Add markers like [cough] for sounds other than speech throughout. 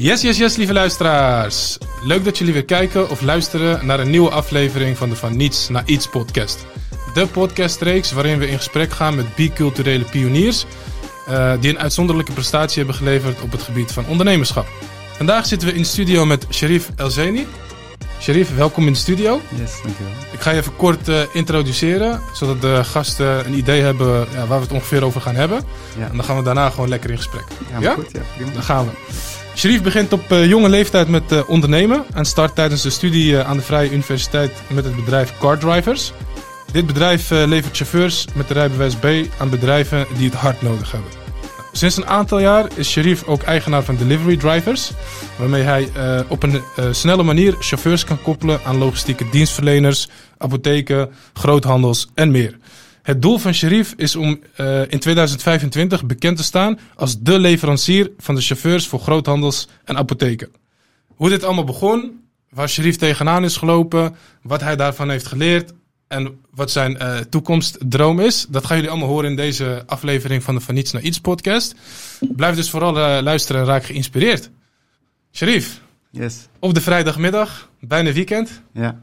Yes, yes, yes, lieve luisteraars. Leuk dat jullie weer kijken of luisteren naar een nieuwe aflevering van de Van Niets naar Iets podcast. De podcastreeks waarin we in gesprek gaan met biculturele pioniers uh, die een uitzonderlijke prestatie hebben geleverd op het gebied van ondernemerschap. Vandaag zitten we in de studio met Sharif Elzeni. Sharif, welkom in de studio. Yes, dankjewel. Ik ga je even kort uh, introduceren, zodat de gasten een idee hebben ja, waar we het ongeveer over gaan hebben. Ja. En dan gaan we daarna gewoon lekker in gesprek. Ja, ja? goed. Ja, prima. Dan gaan we. Sharif begint op uh, jonge leeftijd met uh, ondernemen en start tijdens de studie aan de Vrije Universiteit met het bedrijf Car Drivers. Dit bedrijf levert chauffeurs met de rijbewijs B aan bedrijven die het hard nodig hebben. Sinds een aantal jaar is Sharif ook eigenaar van Delivery Drivers, waarmee hij op een snelle manier chauffeurs kan koppelen aan logistieke dienstverleners, apotheken, groothandels en meer. Het doel van Sharif is om uh, in 2025 bekend te staan als de leverancier van de chauffeurs voor groothandels en apotheken. Hoe dit allemaal begon, waar Sharif tegenaan is gelopen, wat hij daarvan heeft geleerd en wat zijn uh, toekomstdroom is, dat gaan jullie allemaal horen in deze aflevering van de Van Niets naar Iets podcast. Blijf dus vooral uh, luisteren en raak geïnspireerd. Sharif, yes. op de vrijdagmiddag, bijna weekend. Ja.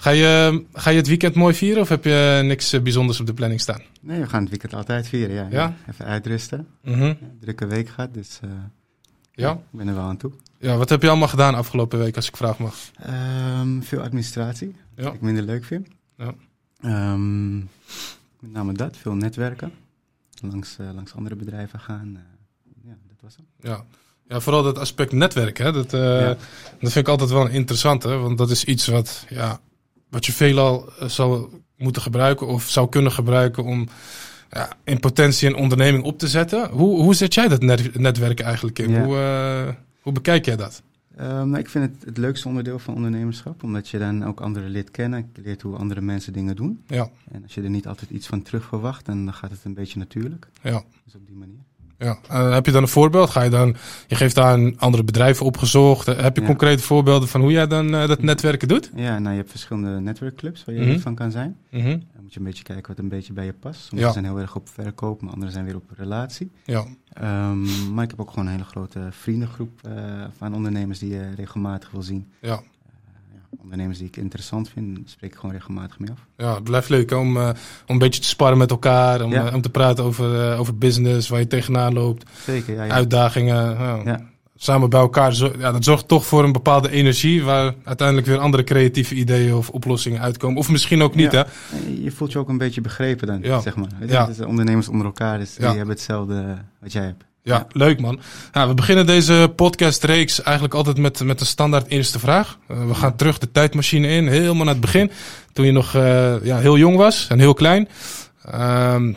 Ga je, ga je het weekend mooi vieren of heb je niks uh, bijzonders op de planning staan? Nee, we gaan het weekend altijd vieren, ja. ja? Even uitrusten. Mm -hmm. Drukke week gehad, dus ja? ik ben er wel aan toe. Ja, wat heb je allemaal gedaan afgelopen week, als ik vraag mag? Um, veel administratie, ja. wat ik minder leuk vind. Ja. Um, met name dat, veel netwerken. Langs, uh, langs andere bedrijven gaan. Uh, ja, dat was het. Ja. ja, vooral dat aspect netwerk. Hè? Dat, ja. dat vind ik altijd wel interessant. Hè? Want dat is iets wat, ja, wat je veelal zou moeten gebruiken of zou kunnen gebruiken om ja, in potentie een onderneming op te zetten. Hoe, hoe zet jij dat net netwerk eigenlijk in? Ja. Hoe, hoe bekijk jij dat? Um, nou, ik vind het het leukste onderdeel van ondernemerschap, omdat je dan ook anderen leert kennen, je leert hoe andere mensen dingen doen. Ja. En als je er niet altijd iets van terug verwacht, dan gaat het een beetje natuurlijk. Ja. Dus op die manier. Ja. Uh, heb je dan een voorbeeld? Ga je dan, je geeft aan andere bedrijven opgezocht. Heb je Ja. concrete voorbeelden van hoe jij dan uh, dat netwerken doet? Ja, nou, je hebt verschillende netwerkclubs waar je Mhm. lid van kan zijn. Mhm. Dan moet je een beetje kijken wat een beetje bij je past. Sommige Ja. zijn heel erg op verkoop, maar andere zijn weer op relatie. Ja. Um, maar ik heb ook gewoon een hele grote vriendengroep van ondernemers die je regelmatig wil zien. Ja. Ondernemers die ik interessant vind, spreek ik gewoon regelmatig mee af. Ja, het blijft leuk om, uh, om een beetje te sparren met elkaar. Om, Ja. uh, om te praten over, uh, over business, waar je tegenaan loopt. Zeker, ja. ja. Uitdagingen. Samen bij elkaar. Ja, dat zorgt toch voor een bepaalde energie. Waar uiteindelijk weer andere creatieve ideeën of oplossingen uitkomen. Of misschien ook niet hè. Je voelt je ook een beetje begrepen dan, zeg maar. Ja. het is ondernemers onder elkaar, dus die hebben hetzelfde wat jij hebt. Ja, leuk man. Ja, we beginnen deze podcastreeks eigenlijk altijd met, met een standaard eerste vraag. Uh, we gaan terug de tijdmachine in, helemaal naar het begin. Toen je nog uh, ja, heel jong was en heel klein. Um,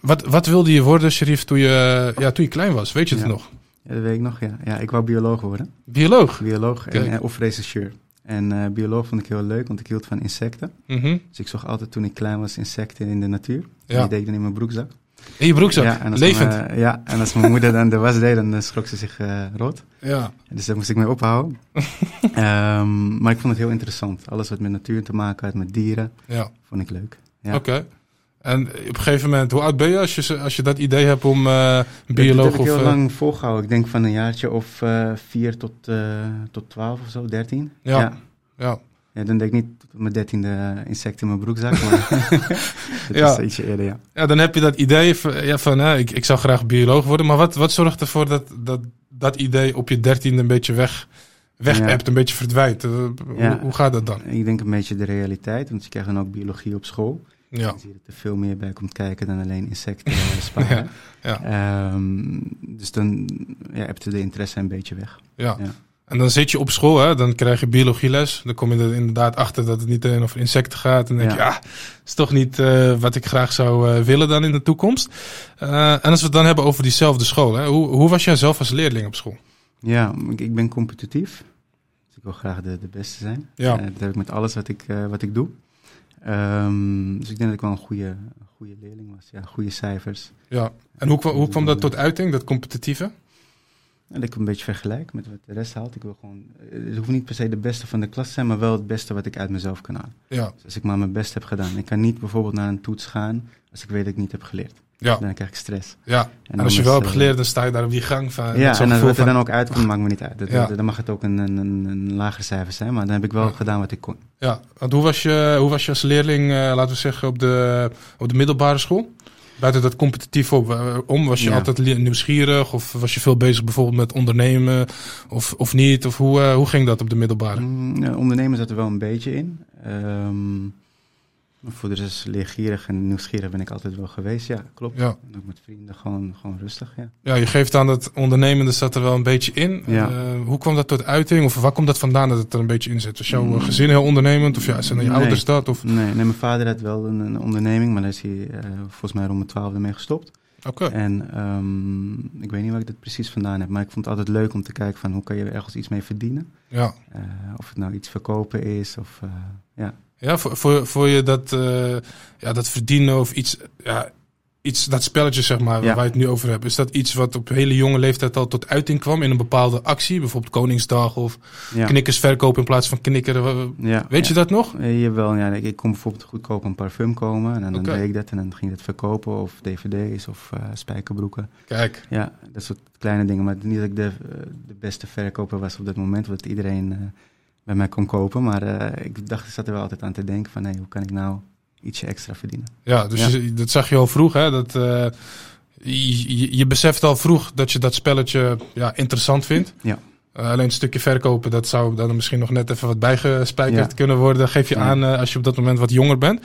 wat, wat wilde je worden, Sharif, toen je, ja, toen je klein was? Weet je het Ja. nog? Ja, dat weet ik nog, ja. Ja, ik wou bioloog worden. Bioloog? Bioloog en, eh, of rechercheur. En eh, bioloog vond ik heel leuk, want ik hield van insecten. Mhm. Dus ik zag altijd toen ik klein was insecten in de natuur. Ja. En die deed ik dan in mijn broekzak. In je broekzak? Ja, en als Levend? Mijn, eh, ja, en als mijn moeder dan de was deed, dan eh, schrok ze zich eh rood. Ja. Dus daar moest ik mee ophouden. [laughs] Ehm, maar ik vond het heel interessant. Alles wat met natuur te maken had, met dieren, ja. vond ik leuk. Ja. Oké. En op een gegeven moment, hoe oud ben je als je, als je dat idee hebt om uh, bioloog dat, dat of... heb ik heel uh, lang volgehouden. Ik denk van een jaartje of uh, vier tot, uh, tot twaalf of zo, dertien. Ja. ja. ja. Dan deed ik niet mijn dertiende insect in mijn broekzak, maar [laughs] [laughs] dat Ja. is ietsje eerder, ja. Ja, dan heb je dat idee van, ja, van hè, ik, ik zou graag bioloog worden. Maar wat, wat zorgt ervoor dat, dat dat idee op je dertiende een beetje weg, weg Ja. hebt, een beetje verdwijnt? Ja. hoe, gaat dat dan? Ik denk een beetje de realiteit, want je krijgt dan ook biologie op school. Ja, Dan zie je dat er veel meer bij komt kijken dan alleen insecten [laughs] eh, sparen. ja. Ehm, dus dan ja, hebt de interesse een beetje weg. ja. En dan zit je op school, hè, dan krijg je biologieles. Dan kom je er inderdaad achter dat het niet alleen over insecten gaat. En dan denk je, Ja. ja, is toch niet uh, wat ik graag zou uh, willen dan in de toekomst. Uh, en als we het dan hebben over diezelfde school, hè, hoe, hoe was jij zelf als leerling op school? Ja, ik, ben competitief. Dus ik wil graag de, de beste zijn. Ja. Dat heb ik met alles wat ik, wat ik doe. Um, dus ik denk dat ik wel een goede, goede leerling was. Ja, goede cijfers. Ja. En hoe, kwam, hoe kwam dat tot uiting, dat competitieve? En dat ik een beetje vergelijk met wat de rest haalt. Ik wil gewoon, het hoeft niet per se de beste van de klas te zijn, maar wel het beste wat ik uit mezelf kan halen. Ja. Dus als ik maar mijn best heb gedaan. Ik kan niet bijvoorbeeld naar een toets gaan als ik weet dat ik niet heb geleerd. Ja, Dan krijg ik stress. ja. En, als je wel hebt eh, geleerd, dan sta je daar op die gang van. Ja, en wat er dan ook uitkomt, maakt me niet uit. Dat, Ja. Dan mag het ook een, een, een, lager cijfer zijn, maar dan heb ik wel Ja. gedaan wat ik kon. Ja, want hoe was je, hoe was je als leerling, eh, laten we zeggen, op de, op de middelbare school? Buiten dat competitief op, eh, om, was je Ja. altijd nieuwsgierig? Of was je veel bezig bijvoorbeeld met ondernemen? Of, of niet? Of hoe, eh, hoe ging dat op de middelbare? Mm, ondernemen zat er wel een beetje in. Ehm, voor de rest leergierig en nieuwsgierig ben ik altijd wel geweest. Ja, klopt. Ja. En ook met vrienden gewoon, gewoon rustig, ja. ja, je geeft aan dat ondernemende zat er wel een beetje in. Ja. Eh, hoe kwam dat tot uiting? Of waar komt dat vandaan dat het er een beetje in zit? Was jouw Mm. gezin heel ondernemend? Of ja, zijn je Nee. ouders dat? Of, Nee, nee, mijn vader had wel een, een onderneming, maar daar is hij eh, volgens mij rond mijn twaalfde mee gestopt. Oké, En ehm, ik weet niet waar ik dat precies vandaan heb, maar ik vond het altijd leuk om te kijken van hoe kan je ergens iets mee verdienen. ja. Eh, of het nou iets verkopen is of eh, ja. Ja, voor, voor, voor je dat, eh, ja, dat verdienen of iets, ja, iets, dat spelletje zeg maar, Ja. waar je het nu over hebt. Is dat iets wat op hele jonge leeftijd al tot uiting kwam in een bepaalde actie? Bijvoorbeeld Koningsdag of Ja, knikkers verkopen in plaats van knikkeren. ja, Weet je dat nog? Jawel, ja. Ik, kon bijvoorbeeld goedkoop een parfum komen en dan Oké. deed ik dat en dan ging ik het verkopen of dvd's of eh, spijkerbroeken. Kijk, Ja, dat soort kleine dingen. Maar niet dat ik de, eh, de beste verkoper was op dat moment, wat iedereen bij mij kon kopen. Maar eh, ik dacht, ik zat er wel altijd aan te denken van, hey, hoe kan ik nou ietsje extra verdienen? ja, dus Ja. Je, dat zag je al vroeg, hè? Dat, eh, je, je, je beseft al vroeg dat je dat spelletje ja, interessant vindt. Ja. Eh, alleen een stukje verkopen, dat zou dan misschien nog net even wat bijgespijkerd Ja. kunnen worden. Geef je Ja. aan eh, als je op dat moment wat jonger bent.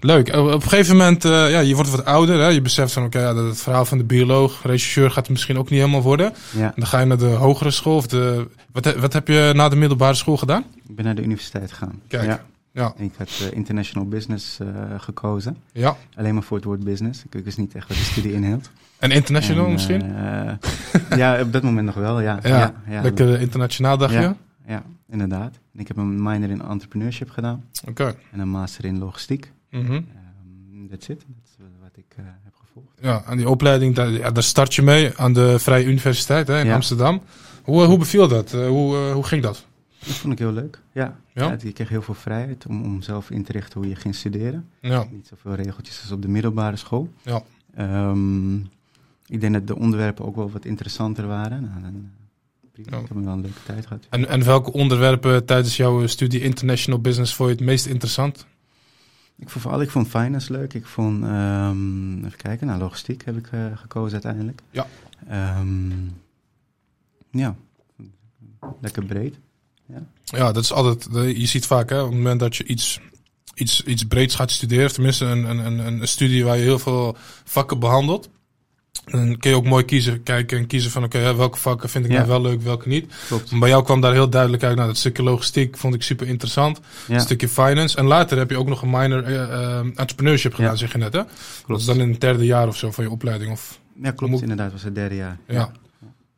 Leuk. Eh, op een gegeven moment, ja, je wordt wat ouder. Hè? Je beseft van, oké, ja, dat het verhaal van de bioloog, regisseur gaat het misschien ook niet helemaal worden. En dan ga je naar de hogere school. Of de, wat, wat heb je na de middelbare school gedaan? ik ben naar de universiteit gegaan. Kijk, Ja. ja. En ik had eh, international business eh, gekozen. Ja. Alleen maar voor het woord business. Ik, wist niet echt wat de studie inhield. En international En, misschien? eh, ja, op dat moment nog wel, ja. [laughs] Ja, ja, Lekker internationaal dacht je? Ja. Ja, inderdaad. En ik heb een minor in entrepreneurship gedaan Oké. en een master in logistiek. Mhm. Ehm, That's it. Dat is wat ik heb gevolgd. Ja, aan die opleiding, daar, ja, daar start je mee aan de Vrije Universiteit hè, in Ja. Amsterdam. Hoe, hoe beviel dat? Hoe, hoe ging dat? Dat vond ik heel leuk. Ja, Ja? kreeg heel veel vrijheid om, om zelf in te richten hoe je ging studeren. Ja, Niet zoveel regeltjes als op de middelbare school. Ja. Ehm, ik denk dat de onderwerpen ook wel wat interessanter waren. Nou, dan, eh, prima. Ik heb wel een leuke tijd gehad. en, en welke onderwerpen tijdens jouw studie International Business vond je het meest interessant? Ik vond vooral ik vond finance leuk. Ik vond, ehm, even kijken, nou, logistiek heb ik eh, gekozen uiteindelijk. Ja. Ehm, ja, lekker breed. Ja, dat is altijd, je ziet vaak hè, op het moment dat je iets, iets, iets breeds gaat studeren, tenminste een, een, een, een studie waar je heel veel vakken behandelt. Dan kun je ook mooi kiezen, kijken en kiezen van oké, welke vakken vind ik Ja. nou wel leuk, welke niet. Klopt. Bij jou kwam daar heel duidelijk uit, nou dat stukje logistiek vond ik super interessant. Ja, Een stukje finance. En later heb je ook nog een minor eh, eh, entrepreneurship gedaan, Ja. zeg je net hè? Dat is dan in het derde jaar of zo van je opleiding. Of, ja, klopt. moet- Inderdaad, was het derde jaar. ja.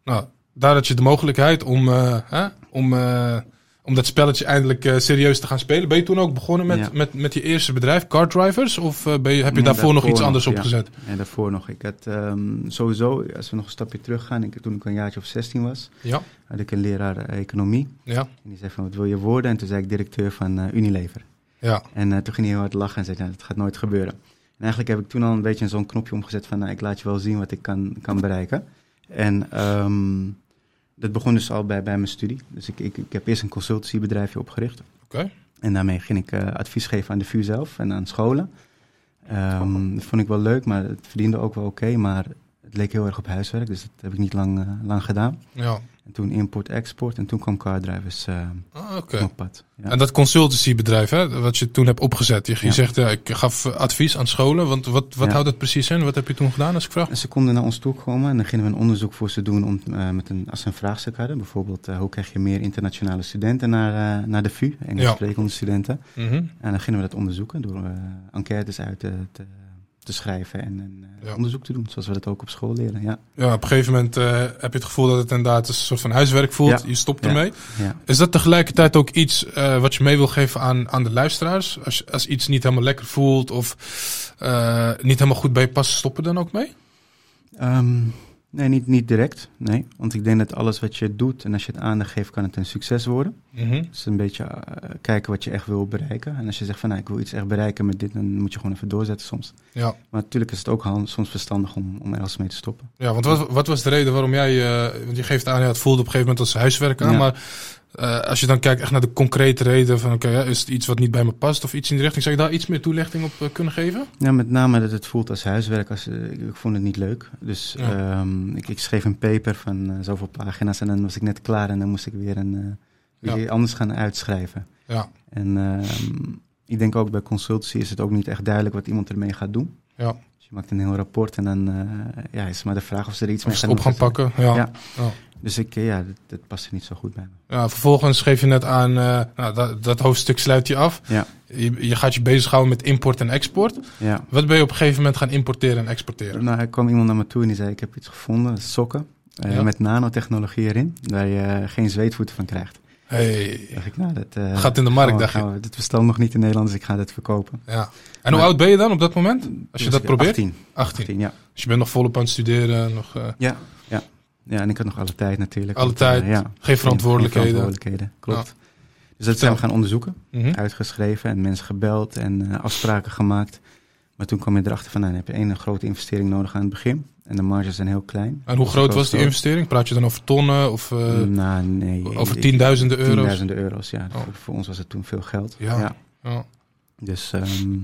Nou, daar had je de mogelijkheid om, eh, hè, om, om dat spelletje eindelijk eh, serieus te gaan spelen. Ben je toen ook begonnen met, Ja. met, met je eerste bedrijf, Car Drivers? Of eh, ben je, heb je Nee, daarvoor nog iets anders nog, ja. opgezet? En daarvoor nog. Ik had ehm, sowieso, als we nog een stapje terug gaan, ik, toen ik een jaartje of 16 was, Ja. had ik een leraar eh, economie. Ja. En die zei van, wat wil je worden? En toen zei ik directeur van Unilever. Ja. En toen ging hij heel hard lachen en zei, nou, dat gaat nooit gebeuren. En eigenlijk heb ik toen al een beetje zo'n knopje omgezet van, nou, ik laat je wel zien wat ik kan, kan bereiken. En ehm, dat begon dus al bij, bij mijn studie. Dus ik, ik, ik heb eerst een consultancybedrijfje opgericht. Oké. En daarmee ging ik eh, advies geven aan de VU zelf en aan scholen. Ehm, dat vond ik wel leuk, maar het verdiende ook wel oké. maar het leek heel erg op huiswerk, dus dat heb ik niet lang, eh, lang gedaan. Ja. En toen import-export en toen kwam Cardrivers eh Ah, op pad. Ja. En dat consultancybedrijf, hè, wat je toen hebt opgezet. Je, je Ja. zegt, ja, ik gaf advies aan scholen. Want wat, wat houdt dat precies in? Wat heb je toen gedaan, als ik vraag? En ze konden naar ons toe komen en dan gingen we een onderzoek voor ze doen om, eh, met een, als ze een vraagstuk hadden. Bijvoorbeeld, eh, hoe krijg je meer internationale studenten naar, naar de VU, Engels Ja. sprekende studenten. Mhm. En dan gingen we dat onderzoeken door enquêtes uit te, te, te schrijven en, en eh, Ja. onderzoek te doen, zoals we dat ook op school leren. Ja. Ja, op een gegeven moment eh, heb je het gevoel dat het inderdaad een soort van huiswerk voelt. Ja. Je stopt ermee. Is dat tegelijkertijd ook iets eh, wat je mee wil geven aan, aan de luisteraars? Als, als iets niet helemaal lekker voelt of niet helemaal goed bij je past, stoppen dan ook mee? Ehm, Nee, niet, niet direct. Nee. Want ik denk dat alles wat je doet en als je het aandacht geeft, kan het een succes worden. Mhm. Dus een beetje eh, kijken wat je echt wil bereiken. En als je zegt van nou, ik wil iets echt bereiken met dit, dan moet je gewoon even doorzetten soms. Ja. Maar natuurlijk is het ook hand- soms verstandig om, om ergens mee te stoppen. Ja, want wat, wat was de reden waarom jij, eh, want je geeft aan, ja, het voelde op een gegeven moment als huiswerk aan, Ja. maar eh, als je dan kijkt echt naar de concrete reden van, oké, ja, is het iets wat niet bij me past of iets in die richting, zou je daar iets meer toelichting op eh, kunnen geven? Ja, met name dat het voelt als huiswerk. Als, eh, ik, ik vond het niet leuk. Dus Ja. ehm, ik, ik schreef een paper van zoveel pagina's en dan was ik net klaar en dan moest ik weer, een, anders gaan uitschrijven. Ja, En ehm, ik denk ook bij consultancy is het ook niet echt duidelijk wat iemand ermee gaat doen. ja. Dus je maakt een heel rapport en dan ja, is het maar de vraag of ze er iets Of mee gaan op gaan pakken. Ja. Ja. Dus ik, eh, ja, dat, dat paste niet zo goed bij me. Ja, vervolgens geef je net aan, eh, nou, dat, dat hoofdstuk sluit je af. Ja. Je, je gaat je bezighouden met import en export. Ja. Wat ben je op een gegeven moment gaan importeren en exporteren? Nou, er kwam iemand naar me toe en die zei, ik heb iets gevonden, sokken. eh, Ja. Met nanotechnologie erin, waar je geen zweetvoeten van krijgt. Hey, dacht ik, nou, dat eh, Gaat in de markt, dacht je? Dit bestond nog niet in Nederland, dus ik ga dit verkopen. ja. En hoe oud ben je dan op dat moment? Als je Dus dat probeert? 18. 18. 18, ja. Dus je bent nog volop aan het studeren, nog Ja, ja. Ja, en ik had nog alle tijd natuurlijk. alle eh, tijd, ja, geen geen verantwoordelijkheden. verantwoordelijkheden, klopt. Dus dat zijn we gaan onderzoeken, Mhm. uitgeschreven en mensen gebeld en eh, afspraken gemaakt. Maar toen kwam je erachter van, nou, dan heb je één grote investering nodig aan het begin. En de marges zijn heel klein. En hoe Dus groot was die investering? Praat je dan over tonnen of eh, nou, nee. over tienduizenden euro's? Tienduizenden euro's, ja. Oh. Voor ons was het toen veel geld. Ja. ja. Ja. Dus, ehm,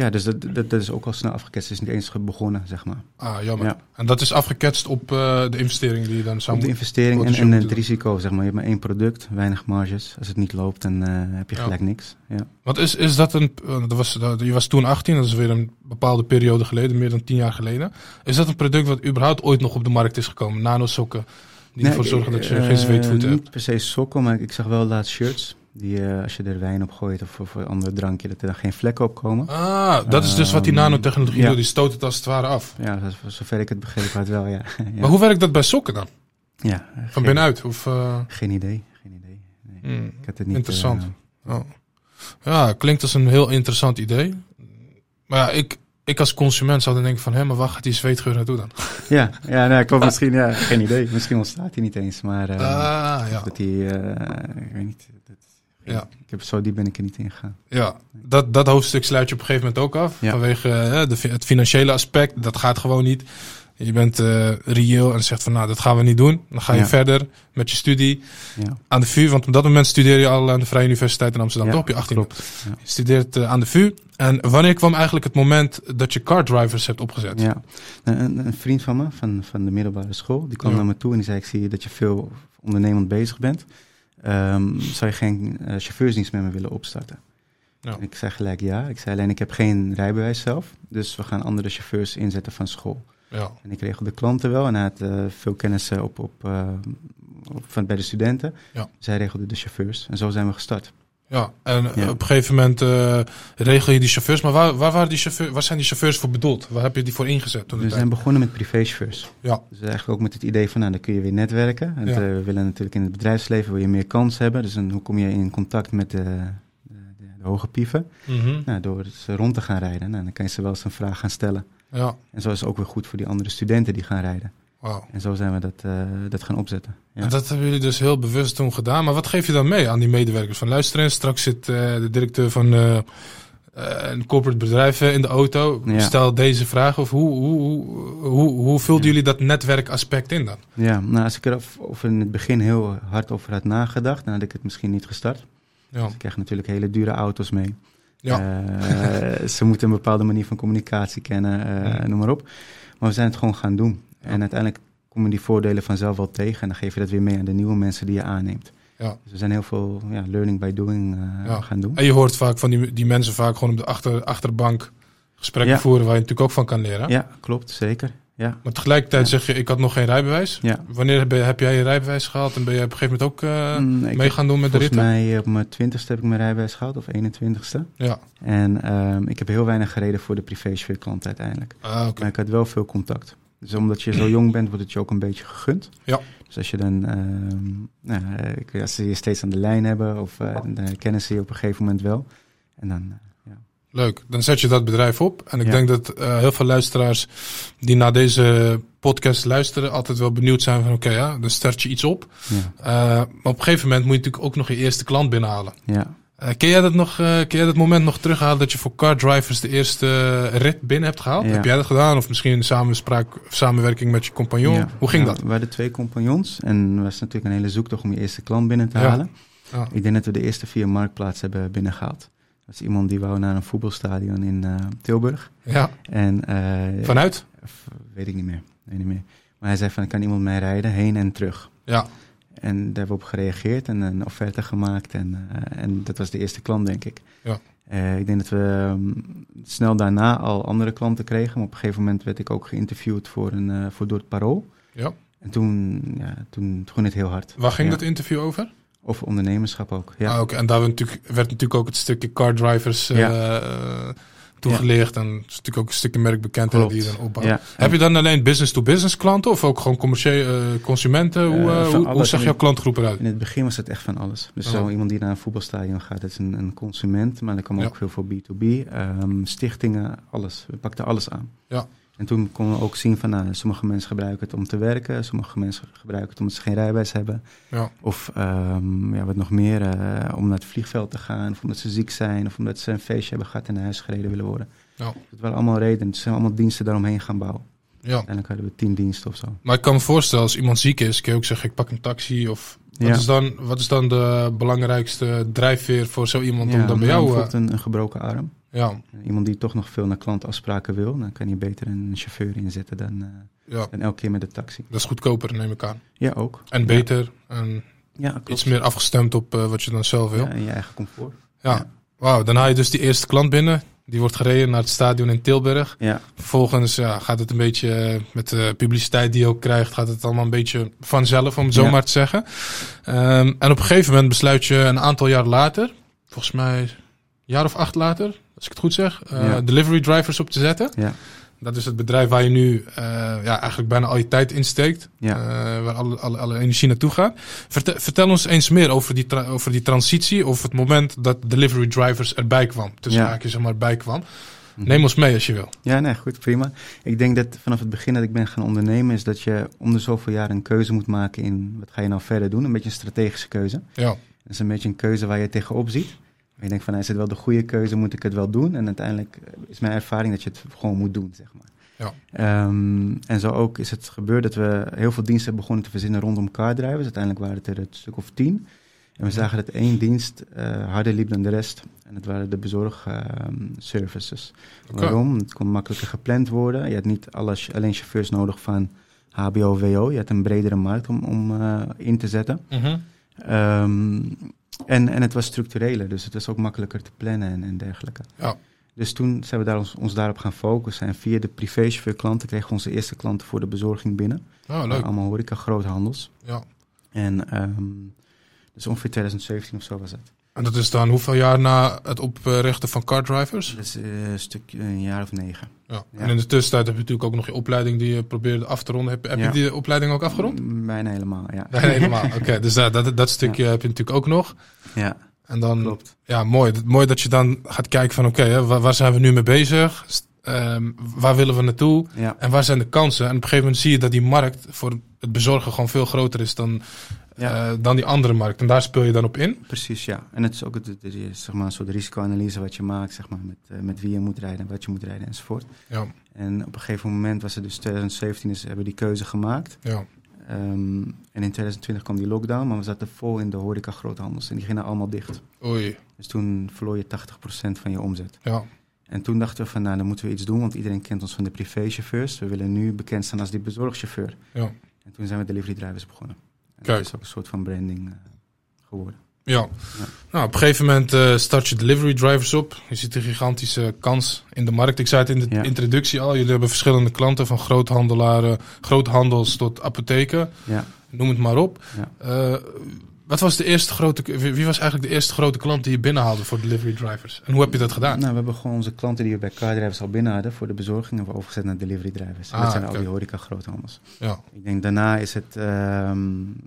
ja, dus dat, dat, dat is ook al snel afgeketst. Het is niet eens begonnen, zeg maar. Ah, jammer. Ja. En dat is afgeketst op eh, de investering die je dan zou Op de investering wat en, het risico, zeg maar. Je hebt maar één product, weinig marges. Als het niet loopt, dan eh, heb je Ja. gelijk niks. Ja. Want is, is dat een... eh, Dat was, dat- je was toen 18, dat is weer een bepaalde periode geleden, meer dan 10 jaar geleden. Is dat een product wat überhaupt ooit nog op de markt is gekomen? Nanosokken, die Nee, ervoor zorgen dat je eh, geen zweetvoeten hebt? Niet per se sokken, maar ik zag wel laatst shirts. Die eh, als je er wijn op gooit of, of een ander drankje, dat er dan geen vlekken op komen. Ah, dat is dus wat die Ehm, nanotechnologie ja. doet. Die stoot het als het ware af. Ja, voor zover ik het begrepen had wel, ja. [laughs] ja. Maar hoe werkt dat bij sokken dan? Ja, Van geen, binnenuit? Of, eh, Geen idee, geen idee. Nee. hmm, Ik had het niet... Interessant. eh, oh. Ja, klinkt als een heel interessant idee. Maar ja, ik, ik als consument zou dan denken van... hé, maar waar gaat die zweetgeur naartoe dan? [laughs] ja, ja nou, klopt [laughs] misschien, ja, geen idee. Misschien ontstaat hij niet eens, maar... ah, ja. Dat hij, ik weet niet. Ja. Ik heb, zo diep ben ik er niet in gegaan. Ja, dat, dat hoofdstuk sluit je op een gegeven moment ook af. Ja. Vanwege eh, de, het financiële aspect. Dat gaat gewoon niet. Je bent eh reëel en zegt van nou, dat gaan we niet doen. Dan ga je Ja. verder met je studie Ja, aan de VU. Want op dat moment studeer je al aan de Vrije Universiteit in Amsterdam. Toch op je 18 klopt. Ja. Je studeert eh, aan de VU. En wanneer kwam eigenlijk het moment dat je car drivers hebt opgezet? ja. Een, een vriend van me, van, van de middelbare school, die kwam naar me toe en die zei, ik zie dat je veel ondernemend bezig bent. Ehm, zou je geen eh, chauffeursdienst met me willen opstarten? Ja. En Ik zei gelijk ja. Ik zei alleen, ik heb geen rijbewijs zelf. Dus we gaan andere chauffeurs inzetten van school. Ja. En ik regel de klanten wel en hij had eh, veel kennis op, op, eh, op, van, bij de studenten. Ja. Zij regelde de chauffeurs en zo zijn we gestart. Ja, en eh, Ja. op een gegeven moment eh, regel je die chauffeurs. Maar waar, waar, waren die chauffeurs, waar zijn die chauffeurs voor bedoeld? Waar heb je die voor ingezet toen We tijd? zijn begonnen met privéchauffeurs. Ja. Dus eigenlijk ook met het idee van, nou, dan kun je weer netwerken. En Ja. eh, we willen natuurlijk in het bedrijfsleven wil je meer kans hebben. Dus dan, hoe kom je in contact met de, de, de, de hoge pieven? Mhm. Nou, door ze rond te gaan rijden. Nou, dan kan je ze wel eens een vraag gaan stellen. Ja, En zo is het ook weer goed voor die andere studenten die gaan rijden. En zo zijn we dat, eh, dat gaan opzetten. Ja. En dat hebben jullie dus heel bewust toen gedaan. Maar wat geef je dan mee aan die medewerkers? Van luister eens, straks zit eh, de directeur van eh, een corporate bedrijf in de auto. Ja. Stel deze vraag. Of hoe, hoe, hoe, hoe, hoe vulden Ja. jullie dat netwerkaspect in dan? Ja, nou, als ik er of- of in het begin heel hard over had nagedacht, dan had ik het misschien niet gestart. Ja, Ik krijg natuurlijk hele dure auto's mee. ja. [laughs] Ze moeten een bepaalde manier van communicatie kennen, Mhm. noem maar op. Maar we zijn het gewoon gaan doen. En uiteindelijk komen die voordelen vanzelf wel tegen. En dan geef je dat weer mee aan de nieuwe mensen die je aanneemt. Ja. Dus we zijn heel veel ja, learning by doing eh, Ja. gaan doen. En je hoort vaak van die, die mensen vaak gewoon op de achter, achterbank gesprekken Ja. voeren waar je natuurlijk ook van kan leren. Ja, klopt, zeker. Ja, Maar tegelijkertijd zeg je, ik had nog geen rijbewijs. Wanneer heb, je- heb jij je rijbewijs gehaald en ben je op een gegeven moment ook eh, Mm, mee gaan doen met de Volgens ritten? mij op mijn twintigste heb ik mijn rijbewijs gehad, of 21ste. Ja. En ehm, ik heb heel weinig gereden voor de privé-klant uiteindelijk. Ah, oké. Maar ik had wel veel contact. Dus omdat je zo jong bent, wordt het je ook een beetje gegund. Ja. Dus als je dan, ehm, nou, eh, als ze je steeds aan de lijn hebben, of eh, dan herkennen ze je op een gegeven moment wel. En dan, eh, ja. Leuk. Dan zet je dat bedrijf op. En ik Ja. denk dat eh, heel veel luisteraars die naar deze podcast luisteren, altijd wel benieuwd zijn van oké, ja, dan start je iets op. Ja, Eh, maar op een gegeven moment moet je natuurlijk ook nog je eerste klant binnenhalen. ja. Eh ken jij dat nog, eh, ken jij dat moment nog terughalen dat je voor car drivers de eerste eh, rit binnen hebt gehaald? Ja. Heb jij dat gedaan? Of misschien in samenspraak samenwerking met je compagnon? Ja. Hoe ging Ja, dat? We hadden twee compagnons en het was natuurlijk een hele zoektocht om je eerste klant binnen te halen. Ja. Ik denk dat we de eerste vier marktplaatsen hebben binnengehaald. Dat is iemand die wou naar een voetbalstadion in Tilburg. Ja. En, Vanuit? weet ik niet meer. Weet niet meer. Maar hij zei van, kan iemand mij rijden heen en terug? Ja. En daar hebben we op gereageerd en een offerte gemaakt. En, eh, en dat was de eerste klant, denk ik. Ja. Eh, ik denk dat we ehm, snel daarna al andere klanten kregen. Maar op een gegeven moment werd ik ook geïnterviewd voor, een, eh, voor door het Parool. Ja. En toen, ja, toen ging het heel hard. Waar ging Ja. dat interview over? Over ondernemerschap ook. Ja. Ah, oké. En daar werd natuurlijk, werd natuurlijk ook het stukje car drivers Ja. Toegelicht. En het is natuurlijk ook een stukje merkbekendheid Klopt. die je dan opbouwt. Ja. Heb je dan alleen business-to-business klanten of ook gewoon commerciële eh, consumenten? Hoe, Eh, eh, hoe, hoe zag jouw klantgroep eruit? In het begin was het echt van alles. Dus Oh. zo iemand die naar een voetbalstadion gaat, dat is een, een consument. Maar er kwam Ja. ook veel voor B2B. ehm, stichtingen, alles. We pakten alles aan. Ja. En toen konden we ook zien van, nou, sommige mensen gebruiken het om te werken. Sommige mensen gebruiken het omdat ze geen rijbewijs hebben. Ja. Of ehm, ja, wat nog meer, eh, om naar het vliegveld te gaan. Of omdat ze ziek zijn. Of omdat ze een feestje hebben gehad en naar huis gereden willen worden. Ja. Dat waren allemaal redenen. Het zijn allemaal diensten daaromheen gaan bouwen. ja. Uiteindelijk hadden we tien diensten of zo. Maar ik kan me voorstellen, als iemand ziek is, kun je ook zeggen, ik pak een taxi. Of wat, Ja. is, dan, wat is dan de belangrijkste drijfveer voor zo iemand om dan bij jou... eh, bijvoorbeeld een, een gebroken arm. Ja, Iemand die toch nog veel naar klantafspraken wil, dan kan je beter een chauffeur inzetten dan, eh, ja, dan elke keer met de taxi. dat is goedkoper, neem ik aan. Ja, ook. En beter. En Ja, iets meer afgestemd op eh, wat je dan zelf wil. Ja, en je eigen comfort. Ja. Ja. Wauw, dan haal je dus die eerste klant binnen. Die wordt gereden naar het stadion in Tilburg. Ja, Vervolgens ja, gaat het een beetje eh, met de publiciteit die je ook krijgt, gaat het allemaal een beetje vanzelf, om het zo Ja. maar te zeggen. Ehm, en op een gegeven moment besluit je een aantal jaar later, volgens mij een jaar of acht later, als ik het goed zeg, eh, Ja. delivery drivers op te zetten. ja, Dat is het bedrijf waar je nu eh, ja, eigenlijk bijna al je tijd in steekt. ja. Eh, waar alle, alle, alle energie naartoe gaat. Vertel, vertel ons eens meer over die, over die transitie. Of het moment dat delivery drivers erbij kwam. Tussen Ja. haakjes zeg maar erbij kwam. Mhm. Neem ons mee als je wil. Ja, nee, goed, prima. Ik denk dat vanaf het begin dat ik ben gaan ondernemen, is dat je om de zoveel jaar een keuze moet maken in wat ga je nou verder doen. Een beetje een strategische keuze. Ja, Dat is een beetje een keuze waar je tegenop ziet. Je denkt van, is het wel de goede keuze, moet ik het wel doen? En uiteindelijk is mijn ervaring dat je het gewoon moet doen, zeg maar. Ja. Ehm, en zo ook is het gebeurd dat we heel veel diensten begonnen te verzinnen rondom cardrivers. Uiteindelijk waren het er een stuk of tien. En we zagen dat één dienst eh, harder liep dan de rest. En dat waren de bezorgservices. Oké. Waarom? Het kon makkelijker gepland worden. Je had niet alles, alleen chauffeurs nodig van HBO, WO. Je had een bredere markt om, om eh, in te zetten. Mhm. Ehm, en, en het was structureler, dus het was ook makkelijker te plannen en, en dergelijke. Ja. Dus toen zijn we daar ons, ons daarop gaan focussen. En via de privéchauffeur klanten kregen we onze eerste klanten voor de bezorging binnen. Oh, leuk. Allemaal horeca, groothandels. Ja. En ehm, dus ongeveer 2017 of zo was het. En dat is dan hoeveel jaar na het oprichten van car drivers? Dat is eh, een stukje, een jaar of negen. Ja. Ja. En in de tussentijd heb je natuurlijk ook nog je opleiding die je probeerde af te ronden. Heb, heb Ja. je die opleiding ook afgerond? Mm, Bijna helemaal, ja. Nee, helemaal. [laughs] Oké, dus dat, dat, dat stukje heb je natuurlijk ook nog. Ja, En dan, klopt. ja, mooi. Dat- Mooi dat je dan gaat kijken van, oké, waar, waar zijn we nu mee bezig? Ehm, waar willen we naartoe? Ja, En waar zijn de kansen? En op een gegeven moment zie je dat die markt voor het bezorgen gewoon veel groter is dan, Ja. eh, dan die andere markt. En daar speel je dan op in. precies, ja. En het is ook het, het is, zeg maar, een soort risicoanalyse wat je maakt, zeg maar, met, eh, met wie je moet rijden, wat je moet rijden enzovoort. Ja, En op een gegeven moment was het dus 2017, is, hebben we die keuze gemaakt. ja, Ehm, en in 2020 kwam die lockdown, maar we zaten vol in de horeca groothandels en die gingen allemaal dicht. oei, Dus toen verloor je 80% van je omzet. ja, En toen dachten we van, nou, dan moeten we iets doen, want iedereen kent ons van de privéchauffeurs. We willen nu bekend staan als die bezorgchauffeur. ja. En toen zijn we delivery drivers begonnen. Kijk. dat is ook een soort van branding eh, geworden. Ja. Nou, op een gegeven moment eh, start je delivery drivers op. Je ziet een gigantische kans in de markt. Ik zei het in de Ja. introductie al. Jullie hebben verschillende klanten, van groothandelaren, groothandels tot apotheken. Ja, Noem het maar op. Ja. Eh, wat was de eerste grote, wie was eigenlijk de eerste grote klant die je binnenhaalde voor delivery drivers? En hoe heb je dat gedaan? Nou, we hebben gewoon onze klanten die we bij car drivers al binnen hadden voor de bezorging, hebben we overgezet naar delivery drivers. En Ah, dat zijn al die horeca groothandels. Ja, Ik denk daarna is het ehm, een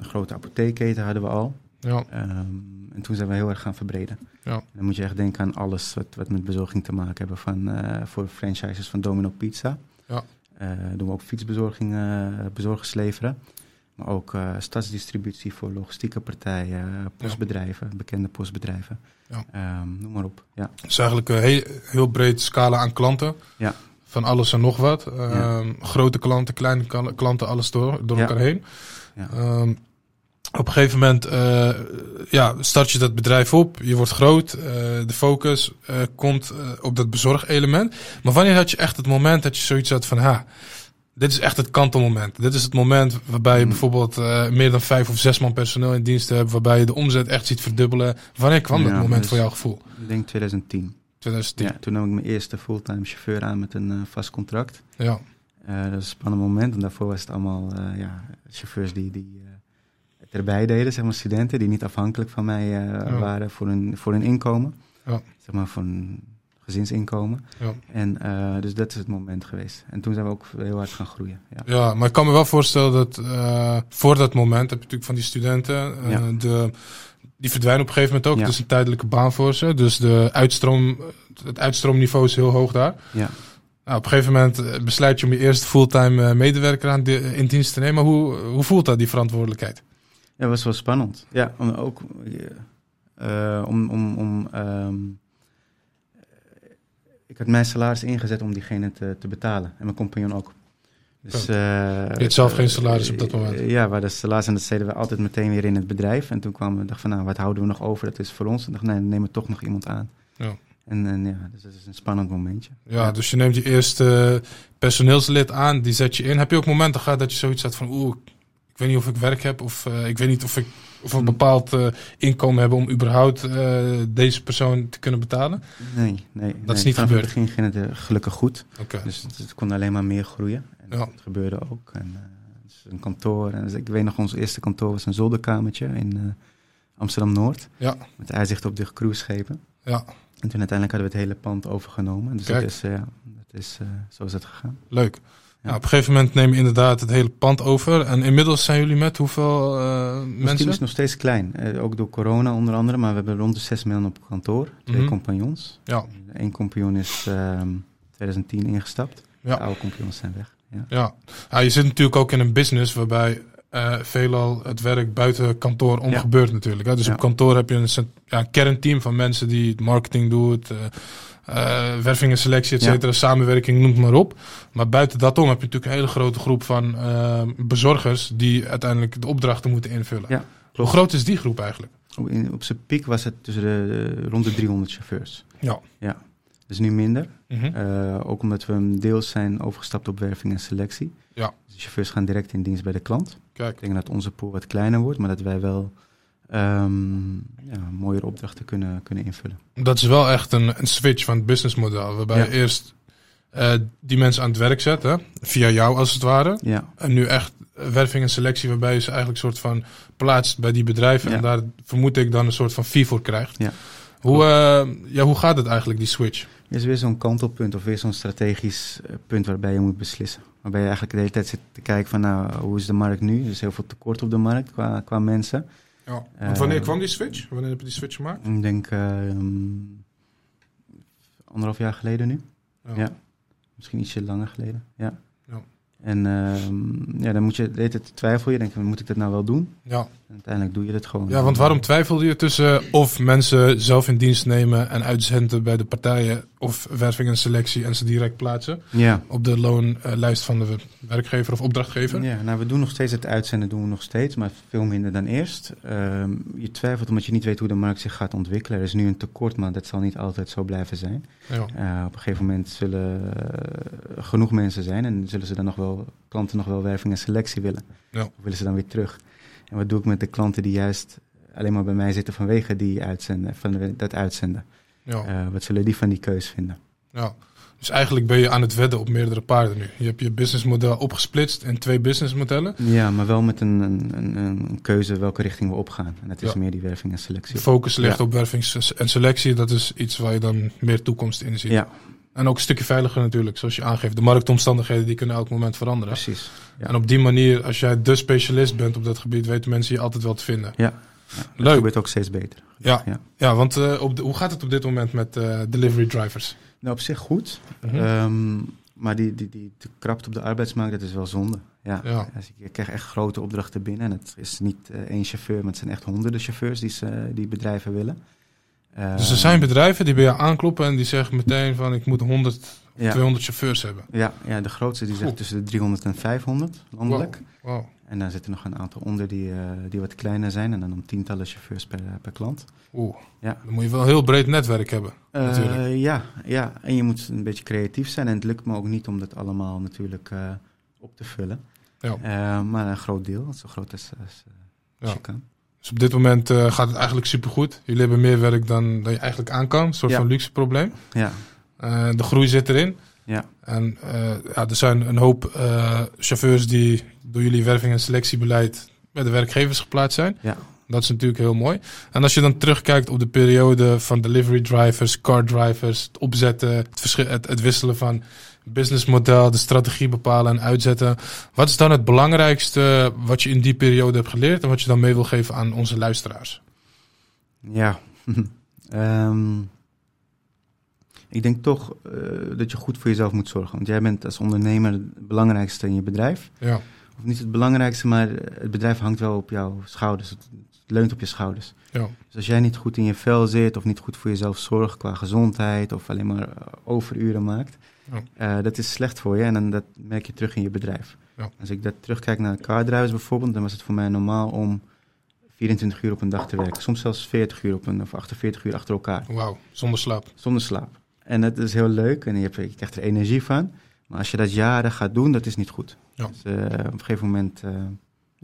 grote apotheekketen hadden we al. ja, Ehm, En toen zijn we heel erg gaan verbreden. Ja. Dan moet je echt denken aan alles wat, wat met bezorging te maken hebben. Van, eh, voor franchises van Domino Pizza. Ja. Eh, doen we ook fietsbezorging, eh, bezorgers leveren. Maar ook eh, stadsdistributie voor logistieke partijen, postbedrijven, bekende postbedrijven. Ja. Ehm, noem maar op. Ja. Dus eigenlijk een heel, heel breed scala aan klanten. Ja. Van alles en nog wat. Ehm, Grote klanten, kleine kla- klanten, alles door, door Ja. elkaar heen. Ehm, op een gegeven moment eh, ja, start je dat bedrijf op. Je wordt groot. eh, de focus eh, komt eh, op dat bezorgelement. Maar wanneer had je echt het moment dat je zoiets had van... Ha, dit is echt het kantelmoment. Dit is het moment waarbij je Hmm. bijvoorbeeld eh, meer dan vijf of zes man personeel in dienst hebt. Waarbij je de omzet echt ziet verdubbelen. Wanneer kwam dat Ja, moment dus- voor jouw gevoel? Ik denk 2010. 2010. Ja, toen nam ik mijn eerste fulltime chauffeur aan met een eh, vast contract. Ja. Eh, dat was een spannend moment. En daarvoor was het allemaal ja, chauffeurs die, die het erbij deden, zeg maar studenten, die niet afhankelijk van mij Ja. waren voor hun, voor hun inkomen. Ja. Zeg maar voor een gezinsinkomen. Ja. En eh, dus dat is het moment geweest. En toen zijn we ook heel hard gaan groeien. Ja. Ja, maar ik kan me wel voorstellen dat eh, voor dat moment heb je natuurlijk van die studenten, eh, Ja. de, die verdwijnen op een gegeven moment ook. Het is een tijdelijke baan voor ze. Dus de uitstroom, het uitstroomniveau is heel hoog daar. Ja. Nou, op een gegeven moment besluit je om je eerste fulltime medewerker aan de, in dienst te nemen. Hoe, hoe voelt dat, die verantwoordelijkheid? Ja, dat was wel spannend. Ja, om, ook om. om, om ehm, ik had mijn salaris ingezet om diegene te, te betalen. En mijn compagnon ook. Dus, Zo. eh, Je had zelf geen salaris op dat moment? eh, ja, waar de salaris en dat deden we altijd meteen weer in het bedrijf. En toen kwamen we dacht van, nou, wat houden we nog over? Dat is voor ons. En dacht, nee, dan nemen we toch nog iemand aan. Ja. En, en ja, dus dat is een spannend momentje. Ja, dus je neemt je eerste personeelslid aan, die zet je in. Heb je ook momenten gehad dat je zoiets had van, oeh, ik weet niet of ik werk heb of eh, ik weet niet of ik of een bepaald eh, inkomen hebben om überhaupt eh, deze persoon te kunnen betalen? Nee, nee. Dat is niet Vanaf gebeurd. het begin ging het eh, gelukkig goed. Oké. Dus het, het kon alleen maar meer groeien. En Ja. dat gebeurde ook. En, eh, dus een kantoor. En dus ik weet nog, ons eerste kantoor was een zolderkamertje in eh, Amsterdam-Noord. Ja. Met uitzicht op de cruiseschepen. Ja, En toen uiteindelijk hadden we het hele pand overgenomen. Dus Kijk. dat is, ja, dat is, zo is het gegaan. leuk. Ja. op een gegeven moment neem je inderdaad het hele pand over. En inmiddels zijn jullie met hoeveel eh, Ons team mensen? is nog steeds klein. Eh, ook door corona onder andere. Maar we hebben rond de zes man op kantoor. Twee Mhm. compagnons. Ja, Eén compagnon is ehm 2010 ingestapt. De ja, oude compagnons zijn weg. Ja. ja. ja. Je zit natuurlijk ook in een business waarbij eh, veelal het werk buiten kantoor om Ja. gebeurt natuurlijk. Hè. Dus op kantoor heb je een, cent- ja, een kernteam van mensen die het marketing doet, eh eh, werving en selectie, et Ja. cetera, samenwerking, noem het maar op. Maar buiten dat om heb je natuurlijk een hele grote groep van eh, bezorgers die uiteindelijk de opdrachten moeten invullen. Ja, Hoe groot is die groep eigenlijk? Op, in- op zijn piek was het tussen de, de- rond de 300 chauffeurs. Ja. Ja. Dus nu minder. Mhm. Eh, ook omdat we deels zijn overgestapt op werving en selectie. Ja. Dus de chauffeurs gaan direct in dienst bij de klant. Kijk, Ik denk dat onze pool wat kleiner wordt, maar dat wij wel ehm ja, mooiere opdrachten kunnen, kunnen invullen. dat is wel echt een, een switch van het businessmodel. Waarbij Ja. je eerst eh, die mensen aan het werk zet, hè, via jou als het ware. Ja, En nu echt werving en selectie, waarbij je ze eigenlijk een soort van plaatst bij die bedrijven. Ja. En daar vermoed ik dan een soort van fee voor krijgt. Ja. Hoe, eh, ja, hoe gaat het eigenlijk, die switch? is weer zo'n kantelpunt of weer zo'n strategisch eh, punt waarbij je moet beslissen. Waarbij je eigenlijk de hele tijd zit te kijken van nou, hoe is de markt nu? Er is heel veel tekort op de markt qua, qua mensen. Ja. Want wanneer kwam die switch? Wanneer heb je die switch gemaakt? Ik denk ehm, anderhalf jaar geleden nu. Ja. Misschien ietsje langer geleden, ja. Ja. En ehm, ja, dan moet je de hele tijd twijfel je, denk je, moet ik dat nou wel doen? Ja. En uiteindelijk doe je het gewoon. ja, want waarom twijfelde je tussen of mensen zelf in dienst nemen en uitzenden bij de partijen of werving en selectie en ze direct plaatsen Ja. op de loonlijst van de werkgever of opdrachtgever? ja, nou we doen nog steeds het uitzenden, doen we nog steeds, maar veel minder dan eerst. Ehm, je twijfelt omdat je niet weet hoe de markt zich gaat ontwikkelen. Er is nu een tekort, maar dat zal niet altijd zo blijven zijn. Ja. Eh, op een gegeven moment zullen eh, genoeg mensen zijn en zullen ze dan nog wel, klanten nog wel werving en selectie willen. Ja. Of willen ze dan weer terug? En wat doe ik met de klanten die juist alleen maar bij mij zitten vanwege die uitzenden, van dat uitzenden? Ja. Eh, wat zullen die van die keus vinden? Ja. Dus eigenlijk ben je aan het wedden op meerdere paarden nu. Je hebt je businessmodel opgesplitst in twee businessmodellen. Ja, maar wel met een, een, een, een keuze welke richting we opgaan. En dat is Ja. meer die werving en De selectie. focus ligt Ja. op werving en selectie. Dat is iets waar je dan meer toekomst in ziet. Ja, En ook een stukje veiliger natuurlijk, zoals je aangeeft. De marktomstandigheden die kunnen elk moment veranderen. precies. Ja. En op die manier, als jij de specialist bent op dat gebied, weten mensen je altijd wel te vinden. Ja. Leuk. gebeurt ook steeds beter. Ja, Ja. ja want eh, op de, hoe gaat het op dit moment met eh, delivery drivers? Nou, op zich goed. Mhm. Ehm, maar die, die, die te krapte op de arbeidsmarkt, dat is wel zonde. Ja. Ja. Dus ik, krijg echt grote opdrachten binnen. En het is niet eh, één chauffeur, maar het zijn echt honderden chauffeurs die, ze, die bedrijven willen. Dus er Ehm, zijn bedrijven die bij jou aankloppen en die zeggen meteen van ik moet 100, ja, 200 chauffeurs hebben. ja, ja, de grootste die zegt tussen de 300 en 500 landelijk. Wow. En daar zitten nog een aantal onder die, eh, die wat kleiner zijn. En dan om tientallen chauffeurs per, per klant. Oeh. Ja. Dan moet je wel een heel breed netwerk hebben. Eh, Natuurlijk. ja, ja, en je moet een beetje creatief zijn. En het lukt me ook niet om dat allemaal natuurlijk eh, op te vullen. Ja. Eh, maar een groot deel, zo groot als, als, eh, als Ja. je kan. Dus op dit moment eh, gaat het eigenlijk supergoed. Jullie hebben meer werk dan, dan je eigenlijk aan kan. Een soort Ja. van luxe probleem. Ja, Eh, de groei zit erin. Ja, En eh, ja, er zijn een hoop eh, chauffeurs die door jullie werving- en selectiebeleid bij de werkgevers geplaatst zijn. ja. Dat is natuurlijk heel mooi. En als je dan terugkijkt op de periode van delivery drivers, car drivers, het opzetten, het, het wisselen van businessmodel, de strategie bepalen en uitzetten. Wat is dan het belangrijkste wat je in die periode hebt geleerd en wat je dan mee wil geven aan onze luisteraars? Ja. [laughs] Ehm, ik denk toch eh, dat je goed voor jezelf moet zorgen. Want jij bent als ondernemer het belangrijkste in je bedrijf. Ja, Of niet het belangrijkste, maar het bedrijf hangt wel op jouw schouders. Het leunt op je schouders. ja, Dus als jij niet goed in je vel zit of niet goed voor jezelf zorgt qua gezondheid of alleen maar eh, overuren maakt, Ja. eh, dat is slecht voor je en dan, dat merk je terug in je bedrijf. Ja. Als ik dat terugkijk naar cardrivers bijvoorbeeld, dan was het voor mij normaal om 24 uur op een dag te werken. Soms zelfs 40 uur op een, of 48 uur achter elkaar, wauw, zonder slaap. zonder slaap. En dat is heel leuk en je, hebt, je krijgt er energie van. Maar als je dat jaren gaat doen, dat is niet goed. Ja. Dus, eh, op een gegeven moment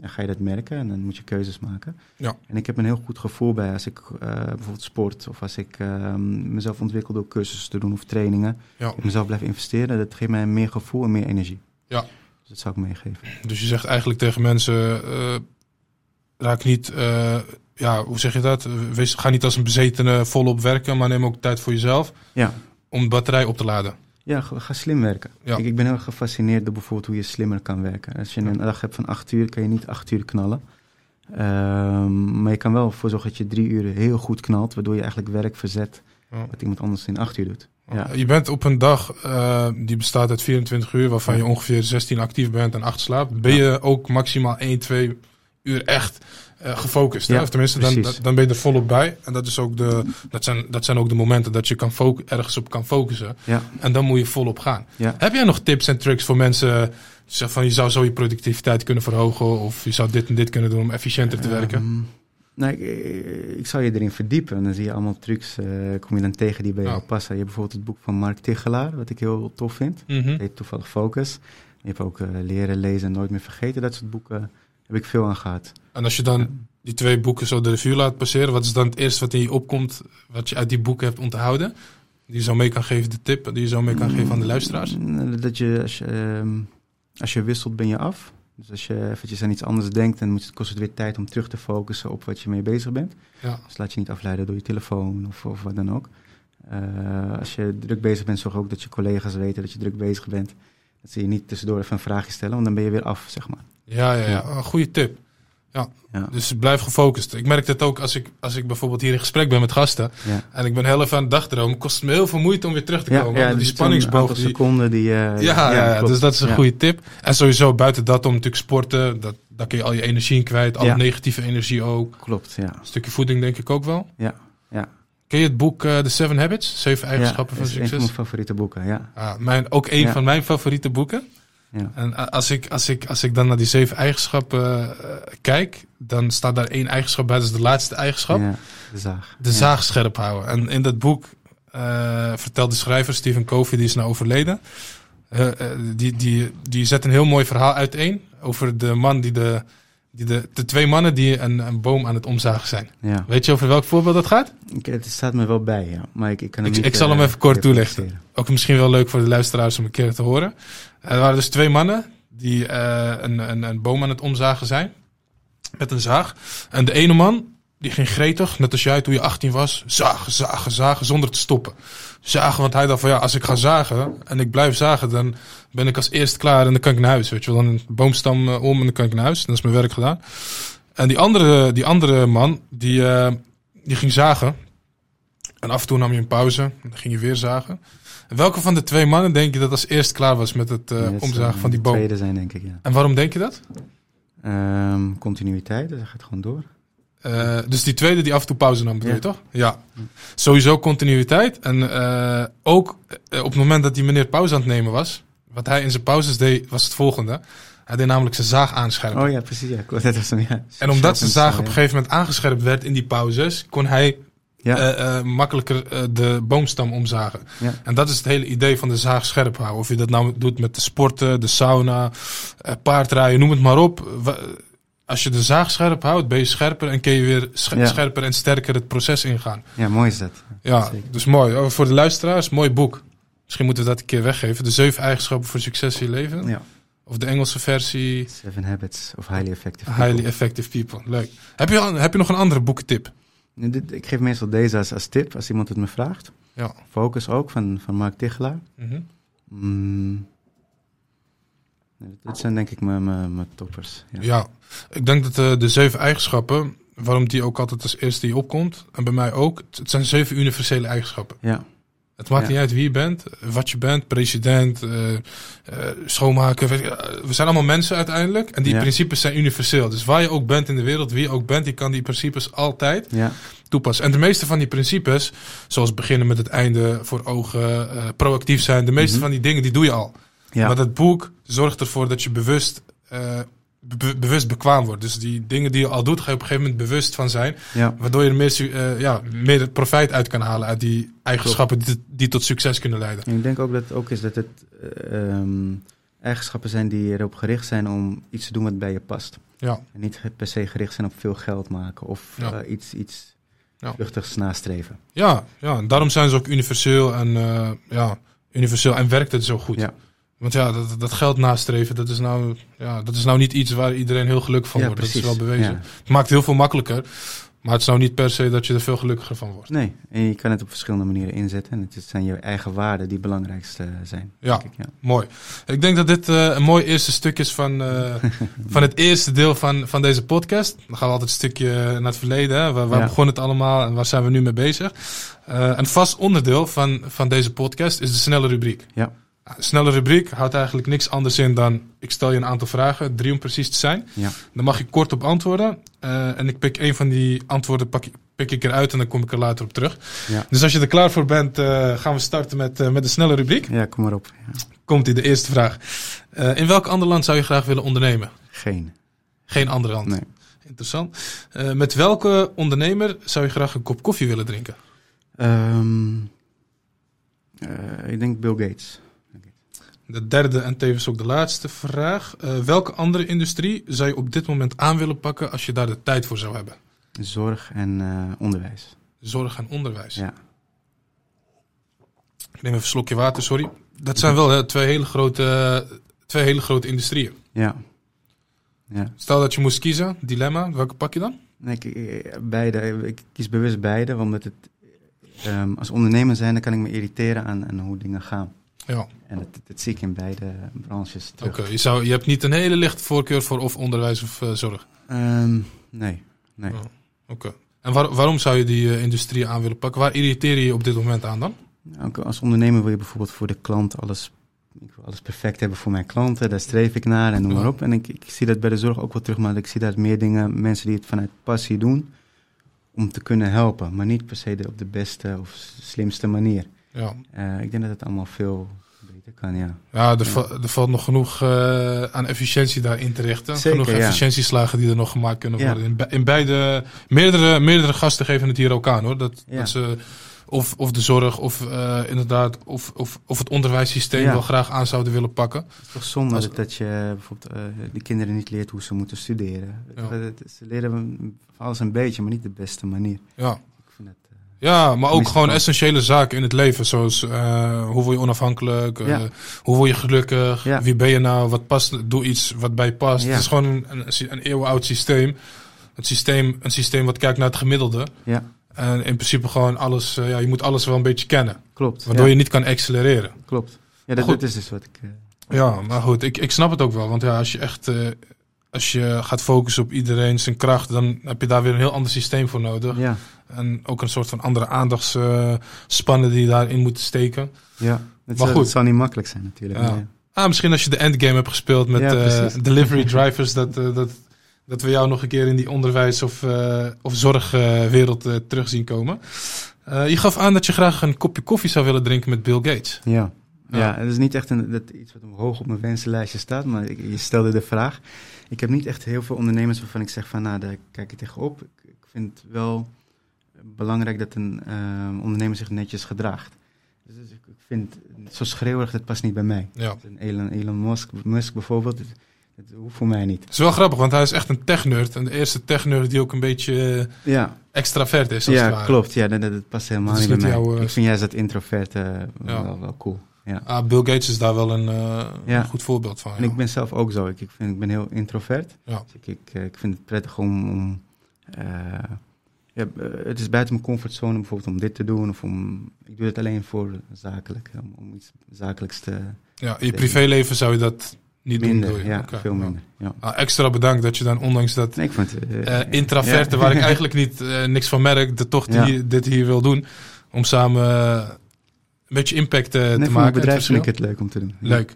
eh, ga je dat merken en dan moet je keuzes maken. Ja. En ik heb een heel goed gevoel bij als ik eh, bijvoorbeeld sport of als ik eh, mezelf ontwikkel door cursussen te doen of trainingen. Ja. Ik mezelf blijf investeren, dat geeft mij meer gevoel en meer energie. Ja. Dus dat zou ik meegeven. Dus je zegt eigenlijk tegen mensen, raak niet, ja, hoe zeg je dat? Wees, ga niet als een bezetene volop werken, maar neem ook tijd voor jezelf Ja. Om de batterij op te laden. Ja, ga, slim werken. Ja. Ik, ik ben heel erg gefascineerd door bijvoorbeeld hoe je slimmer kan werken. Als je een dag hebt van acht uur, kan je niet acht uur knallen. Ehm, maar je kan wel ervoor zorgen dat je drie uur heel goed knalt, waardoor je eigenlijk werk verzet Ja. wat iemand anders in acht uur doet. Ja. Je bent op een dag eh, die bestaat uit 24 uur, waarvan je ongeveer 16 actief bent en 8 slaapt. Ben je ook maximaal 1, 2 uur echt eh, gefocust? hè? Ja, Of tenminste, dan, dan ben je er volop bij. En dat, is ook de, dat, zijn, dat zijn ook de momenten dat je kan ergens op kan focussen. Ja. En dan moet je volop gaan. Ja. Heb jij nog tips en tricks voor mensen? die zeggen van je zou zo je productiviteit kunnen verhogen. Of je zou dit en dit kunnen doen om efficiënter te werken. Ehm, nou, ik, ik zou je erin verdiepen. En dan zie je allemaal trucs, eh, kom je dan tegen die bij jou passen. Je hebt bijvoorbeeld het boek van Mark Tichelaar, wat ik heel tof vind. Mhm. Het heet toevallig Focus. Je hebt ook eh, Leren, Lezen en Nooit meer Vergeten. Dat soort boeken heb ik veel aan gehad. En als je dan die twee boeken zo de revue laat passeren, wat is dan het eerste wat in je opkomt, wat je uit die boeken hebt onthouden? Die je zo mee kan geven, de tip die je zo mee kan geven aan de luisteraars? Mm, Dat je, als je, ehm, als je wisselt, ben je af. Dus als je eventjes aan iets anders denkt, dan moet het, kost het weer tijd om terug te focussen op wat je mee bezig bent. Ja. Dus laat je niet afleiden door je telefoon of, of wat dan ook. Eh, als je druk bezig bent, zorg ook dat je collega's weten dat je druk bezig bent. Dat ze je niet tussendoor even een vraagje stellen, want dan ben je weer af, zeg maar. Ja, ja, ja. Een goede tip. Ja, Dus blijf gefocust. Ik merk dat ook als ik, als ik bijvoorbeeld hier in gesprek ben met gasten. ja. En ik ben heel even aan het dagdromen. Kost het me heel veel moeite om weer terug te komen. er die spanningsboog. Die, seconden die... eh, ja, ja, ja, dus dat is een Ja. goede tip. En sowieso buiten dat om natuurlijk sporten. Dat, daar kun je al je energie in kwijt. Alle Ja. negatieve energie ook. Klopt, ja. Een stukje voeding denk ik ook wel. Ja, ja. Ken je het boek eh The Seven Habits? Zeven eigenschappen ja, van is een van succes? mijn favoriete boeken, ja. Ah, mijn, ook een Ja. van mijn favoriete boeken. Ja. En als ik, als, ik, als ik dan naar die zeven eigenschappen eh, kijk, dan staat daar één eigenschap bij. Dat is de laatste eigenschap. Ja, de zaag. De zaag scherp houden. En in dat boek eh, vertelt de schrijver Stephen Covey, die is nou overleden. eh, die, die, die zet een heel mooi verhaal uiteen over de man die de, die de, de twee mannen die een, een boom aan het omzagen zijn. Ja. Weet je over welk voorbeeld dat gaat? Ik, het staat me wel bij, ja. Maar ik, ik kan hem Ik- niet, ik zal hem even kort toelichten. Ook misschien wel leuk voor de luisteraars om een keer te horen. Er waren dus twee mannen die eh, een, een, een boom aan het omzagen zijn. Met een zaag. En de ene man, die ging gretig, net als jij toen je 18 was. Zagen, zagen, zagen, zonder te stoppen. Zagen, want hij dacht van ja, als ik ga zagen en ik blijf zagen, dan ben ik als eerst klaar en dan kan ik naar huis. Weet je wel, dan een boomstam eh, om en dan kan ik naar huis. Dan is mijn werk gedaan. En die andere, die andere man, die, eh, die ging zagen. En af en toe nam je een pauze. En dan ging je weer zagen. Welke van de twee mannen denk je dat als eerst klaar was met het eh, zou omzagen van die de boom? tweede zijn, denk ik, ja. En waarom denk je dat? Ehm, continuïteit, dus dat gaat gewoon door. Eh, dus die tweede die af en toe pauze nam, bedoel Ja. je toch? Ja. Sowieso continuïteit. En eh, ook eh, op het moment dat die meneer pauze aan het nemen was, wat hij in zijn pauzes deed, was het volgende. Hij deed namelijk zijn zaag aanscherpen. Oh ja, precies, ja. Dat was hem, ja. en omdat zijn zaag op een gegeven moment aangescherpt werd in die pauzes, kon hij Ja, eh, eh, makkelijker eh, de boomstam omzagen. ja. En dat is het hele idee van de zaag scherp houden. Of je dat nou doet met de sporten, de sauna, paardrijden, noem het maar op. Als je de zaag scherp houdt, ben je scherper en kun je weer Ja. scherper en sterker het proces ingaan. ja, mooi is dat. Ja, Zeker. dus mooi. Oh, voor de luisteraars, mooi boek. Misschien moeten we dat een keer weggeven. De zeven eigenschappen voor succes in je leven. Ja. Of de Engelse versie, Seven Habits of Highly Effective People. Highly Effective People. Leuk. Heb je, heb je nog een andere boekentip? Dit- Ik geef meestal deze als, als tip, als iemand het me vraagt. Ja. Focus ook, van, van Mark Tichelaar. Mhm. Mm. Nee, dit- dit zijn denk ik mijn, mijn, mijn toppers. Ja. Ja, ik denk dat eh, de zeven eigenschappen, waarom die ook altijd als eerste die opkomt, en bij mij ook, het zijn zeven universele eigenschappen. Ja. Het maakt Ja. niet uit wie je bent, wat je bent, president, eh, schoonmaker. weet eh, we zijn allemaal mensen uiteindelijk. En die Ja. principes zijn universeel. Dus waar je ook bent in de wereld, wie je ook bent, je kan die principes altijd Ja. toepassen. En de meeste van die principes, zoals beginnen met het einde voor ogen, proactief zijn, de meeste Mhm. van die dingen, die doe je al. Maar dat boek zorgt ervoor dat je bewust, be- bewust bekwaam wordt. Dus die dingen die je al doet, ga je op een gegeven moment bewust van zijn. ja. Waardoor je er meer, eh, ja, meer profijt uit kan halen uit die eigenschappen die, die tot succes kunnen leiden. En ik denk ook dat het ook is dat het eh, ehm, eigenschappen zijn die erop gericht zijn om iets te doen wat bij je past. Ja, En niet per se gericht zijn op veel geld maken of Ja. eh, iets, iets Ja. vluchtigs nastreven. ja, ja en daarom zijn ze ook universeel en, eh, ja, universeel en werkt het zo goed. Ja. Want ja, dat, dat geld nastreven, dat is, nou, ja, dat is nou niet iets waar iedereen heel gelukkig van Ja, wordt. Dat is wel bewezen. Ja. Het maakt heel veel makkelijker. Maar het is nou niet per se dat je er veel gelukkiger van wordt. Nee, en je kan het op verschillende manieren inzetten. En het zijn je eigen waarden die het belangrijkste zijn. Ja. denk ik, ja. Mooi. Ik denk dat dit eh, een mooi eerste stuk is van, eh, [laughs] van het eerste deel van, van deze podcast. Dan gaan we altijd een stukje naar het verleden. Hè? Waar, waar Ja. begon het allemaal en waar zijn we nu mee bezig? Eh, een vast onderdeel van, van deze podcast is de snelle rubriek. Ja. Snelle rubriek houdt eigenlijk niks anders in dan... ik stel je een aantal vragen, drie om precies te zijn. Ja. Dan mag je kort op antwoorden. eh, en ik pik een van die antwoorden pak ik, pik ik eruit en dan kom ik er later op terug. Ja. Dus als je er klaar voor bent, eh, gaan we starten met, eh, met de snelle rubriek. ja, kom maar op. Ja. Komt ie, de eerste vraag. In welk ander land zou je graag willen ondernemen? Geen. Geen ander land. Nee. Interessant. Met welke ondernemer zou je graag een kop koffie willen drinken? Ehm, eh, ik denk Bill Gates. De derde en tevens ook de laatste vraag. Eh, welke andere industrie zou je op dit moment aan willen pakken als je daar de tijd voor zou hebben? Zorg en eh, onderwijs. Zorg en onderwijs. Ja. Ik neem even een slokje water, sorry. Dat zijn wel hè, twee, hele grote, twee hele grote industrieën. Ja. ja. Stel dat je moest kiezen, dilemma, welke pak je dan? Nee, ik, ik- beide. Ik kies bewust beide, omdat het ehm, als ondernemer zijn, dan kan ik me irriteren aan, aan hoe dingen gaan. Ja, En dat, dat zie ik in beide branches terug. oké. Je, zou- je hebt niet een hele lichte voorkeur voor of onderwijs of eh, zorg. Ehm, nee, nee. Ja. Oké. En waar- waarom zou je die eh, industrie aan willen pakken? Waar irriteer je je op dit moment aan dan? Ook als ondernemer wil je bijvoorbeeld voor de klant alles, ik wil alles perfect hebben voor mijn klanten. Daar streef ik naar en noem Ja. maar op. En ik, ik zie dat bij de zorg ook wel terug, maar ik zie daar meer dingen, mensen die het vanuit passie doen, om te kunnen helpen. Maar niet per se de, op de beste of slimste manier. Ja, Eh, ik denk dat het allemaal veel beter kan, ja. ja, er, er valt nog genoeg eh, aan efficiëntie daarin te richten. Zeker, genoeg ja. efficiëntieslagen die er nog gemaakt kunnen worden. In, in beide, meerdere, meerdere gasten geven het hier ook aan hoor. Dat, dat ze of, of de zorg of eh, inderdaad of, of, of het onderwijssysteem wel graag aan zouden willen pakken. Het is toch zonde Als- dat, je bijvoorbeeld de kinderen niet leert hoe ze moeten studeren. Ze leren alles een beetje, maar niet de beste manier. Ja. Ik vind het, eh, Ja, maar ook gewoon essentiële zaken in het leven. Zoals eh, hoe word je onafhankelijk? eh, Ja. hoe word je gelukkig? Ja. Wie ben je nou? Wat past? Doe iets wat bij je past. Ja. Het is gewoon een, een, een eeuwenoud systeem. Het systeem. Een systeem wat kijkt naar het gemiddelde. ja, En in principe gewoon alles. eh, ja, je moet alles wel een beetje kennen. klopt. Waardoor je niet kan accelereren. Klopt. Ja, dat, is dus wat ik... Ja, maar goed. Ik, ik snap het ook wel. Want ja, als je echt... als je gaat focussen op iedereen zijn kracht, dan heb je daar weer een heel ander systeem voor nodig. Ja, En ook een soort van andere aandachtsspannen die je daarin moeten steken. ja. Maar Het, zal, goed. het zal niet makkelijk zijn natuurlijk. Ja. Ah, misschien als je de endgame hebt gespeeld met Ja, eh, delivery [laughs] drivers, dat, eh, dat, dat we jou nog een keer in die onderwijs- of, eh of zorgwereld terug zien komen. Je gaf aan dat je graag een kopje koffie zou willen drinken met Bill Gates. Ja. Ja. Ja. het is niet echt een, dat, iets wat hoog op mijn wensenlijstje staat, maar ik, je stelde de vraag. Ik heb niet echt heel veel ondernemers waarvan ik zeg van, nou, daar kijk ik tegenop. Ik, ik vind het wel belangrijk dat een ehm, ondernemer zich netjes gedraagt. Dus ik, ik vind, zo schreeuwerig, dat past niet bij mij. Ja. Een Elon, Elon Musk, Musk bijvoorbeeld, dat, dat hoeft voor mij niet. Het is wel grappig, want hij is echt een tech-nerd. En de eerste tech-nerd die ook een beetje eh, Ja, extravert is, als het ja ware. klopt. Ja, dat, past helemaal Dat niet bij mij. jouw, eh, ik vind juist dat introvert eh, Ja. wel, wel cool. Ja. Ah, Bill Gates is daar wel een, eh, Ja. een goed voorbeeld van. En ik ben zelf ook zo. Ik, ik, vind, ik ben heel introvert. Ja. Dus ik, ik, eh, ik vind het prettig om. om eh, ja, het is buiten mijn comfortzone bijvoorbeeld om dit te doen. Of om, ik doe het alleen voor zakelijk. Om, om iets zakelijks te. ja, in je privéleven zou je dat niet doen, minder. ja, veel minder. Ja. Ah, extra bedankt dat je dan, ondanks dat Nee, ik vond intraverte, waar ik [laughs] eigenlijk niet, niks van merk, dat toch die, dit hier wil doen. Om samen beetje impact Nee, te maken. bedrijf vind ik het leuk om te doen. Leuk.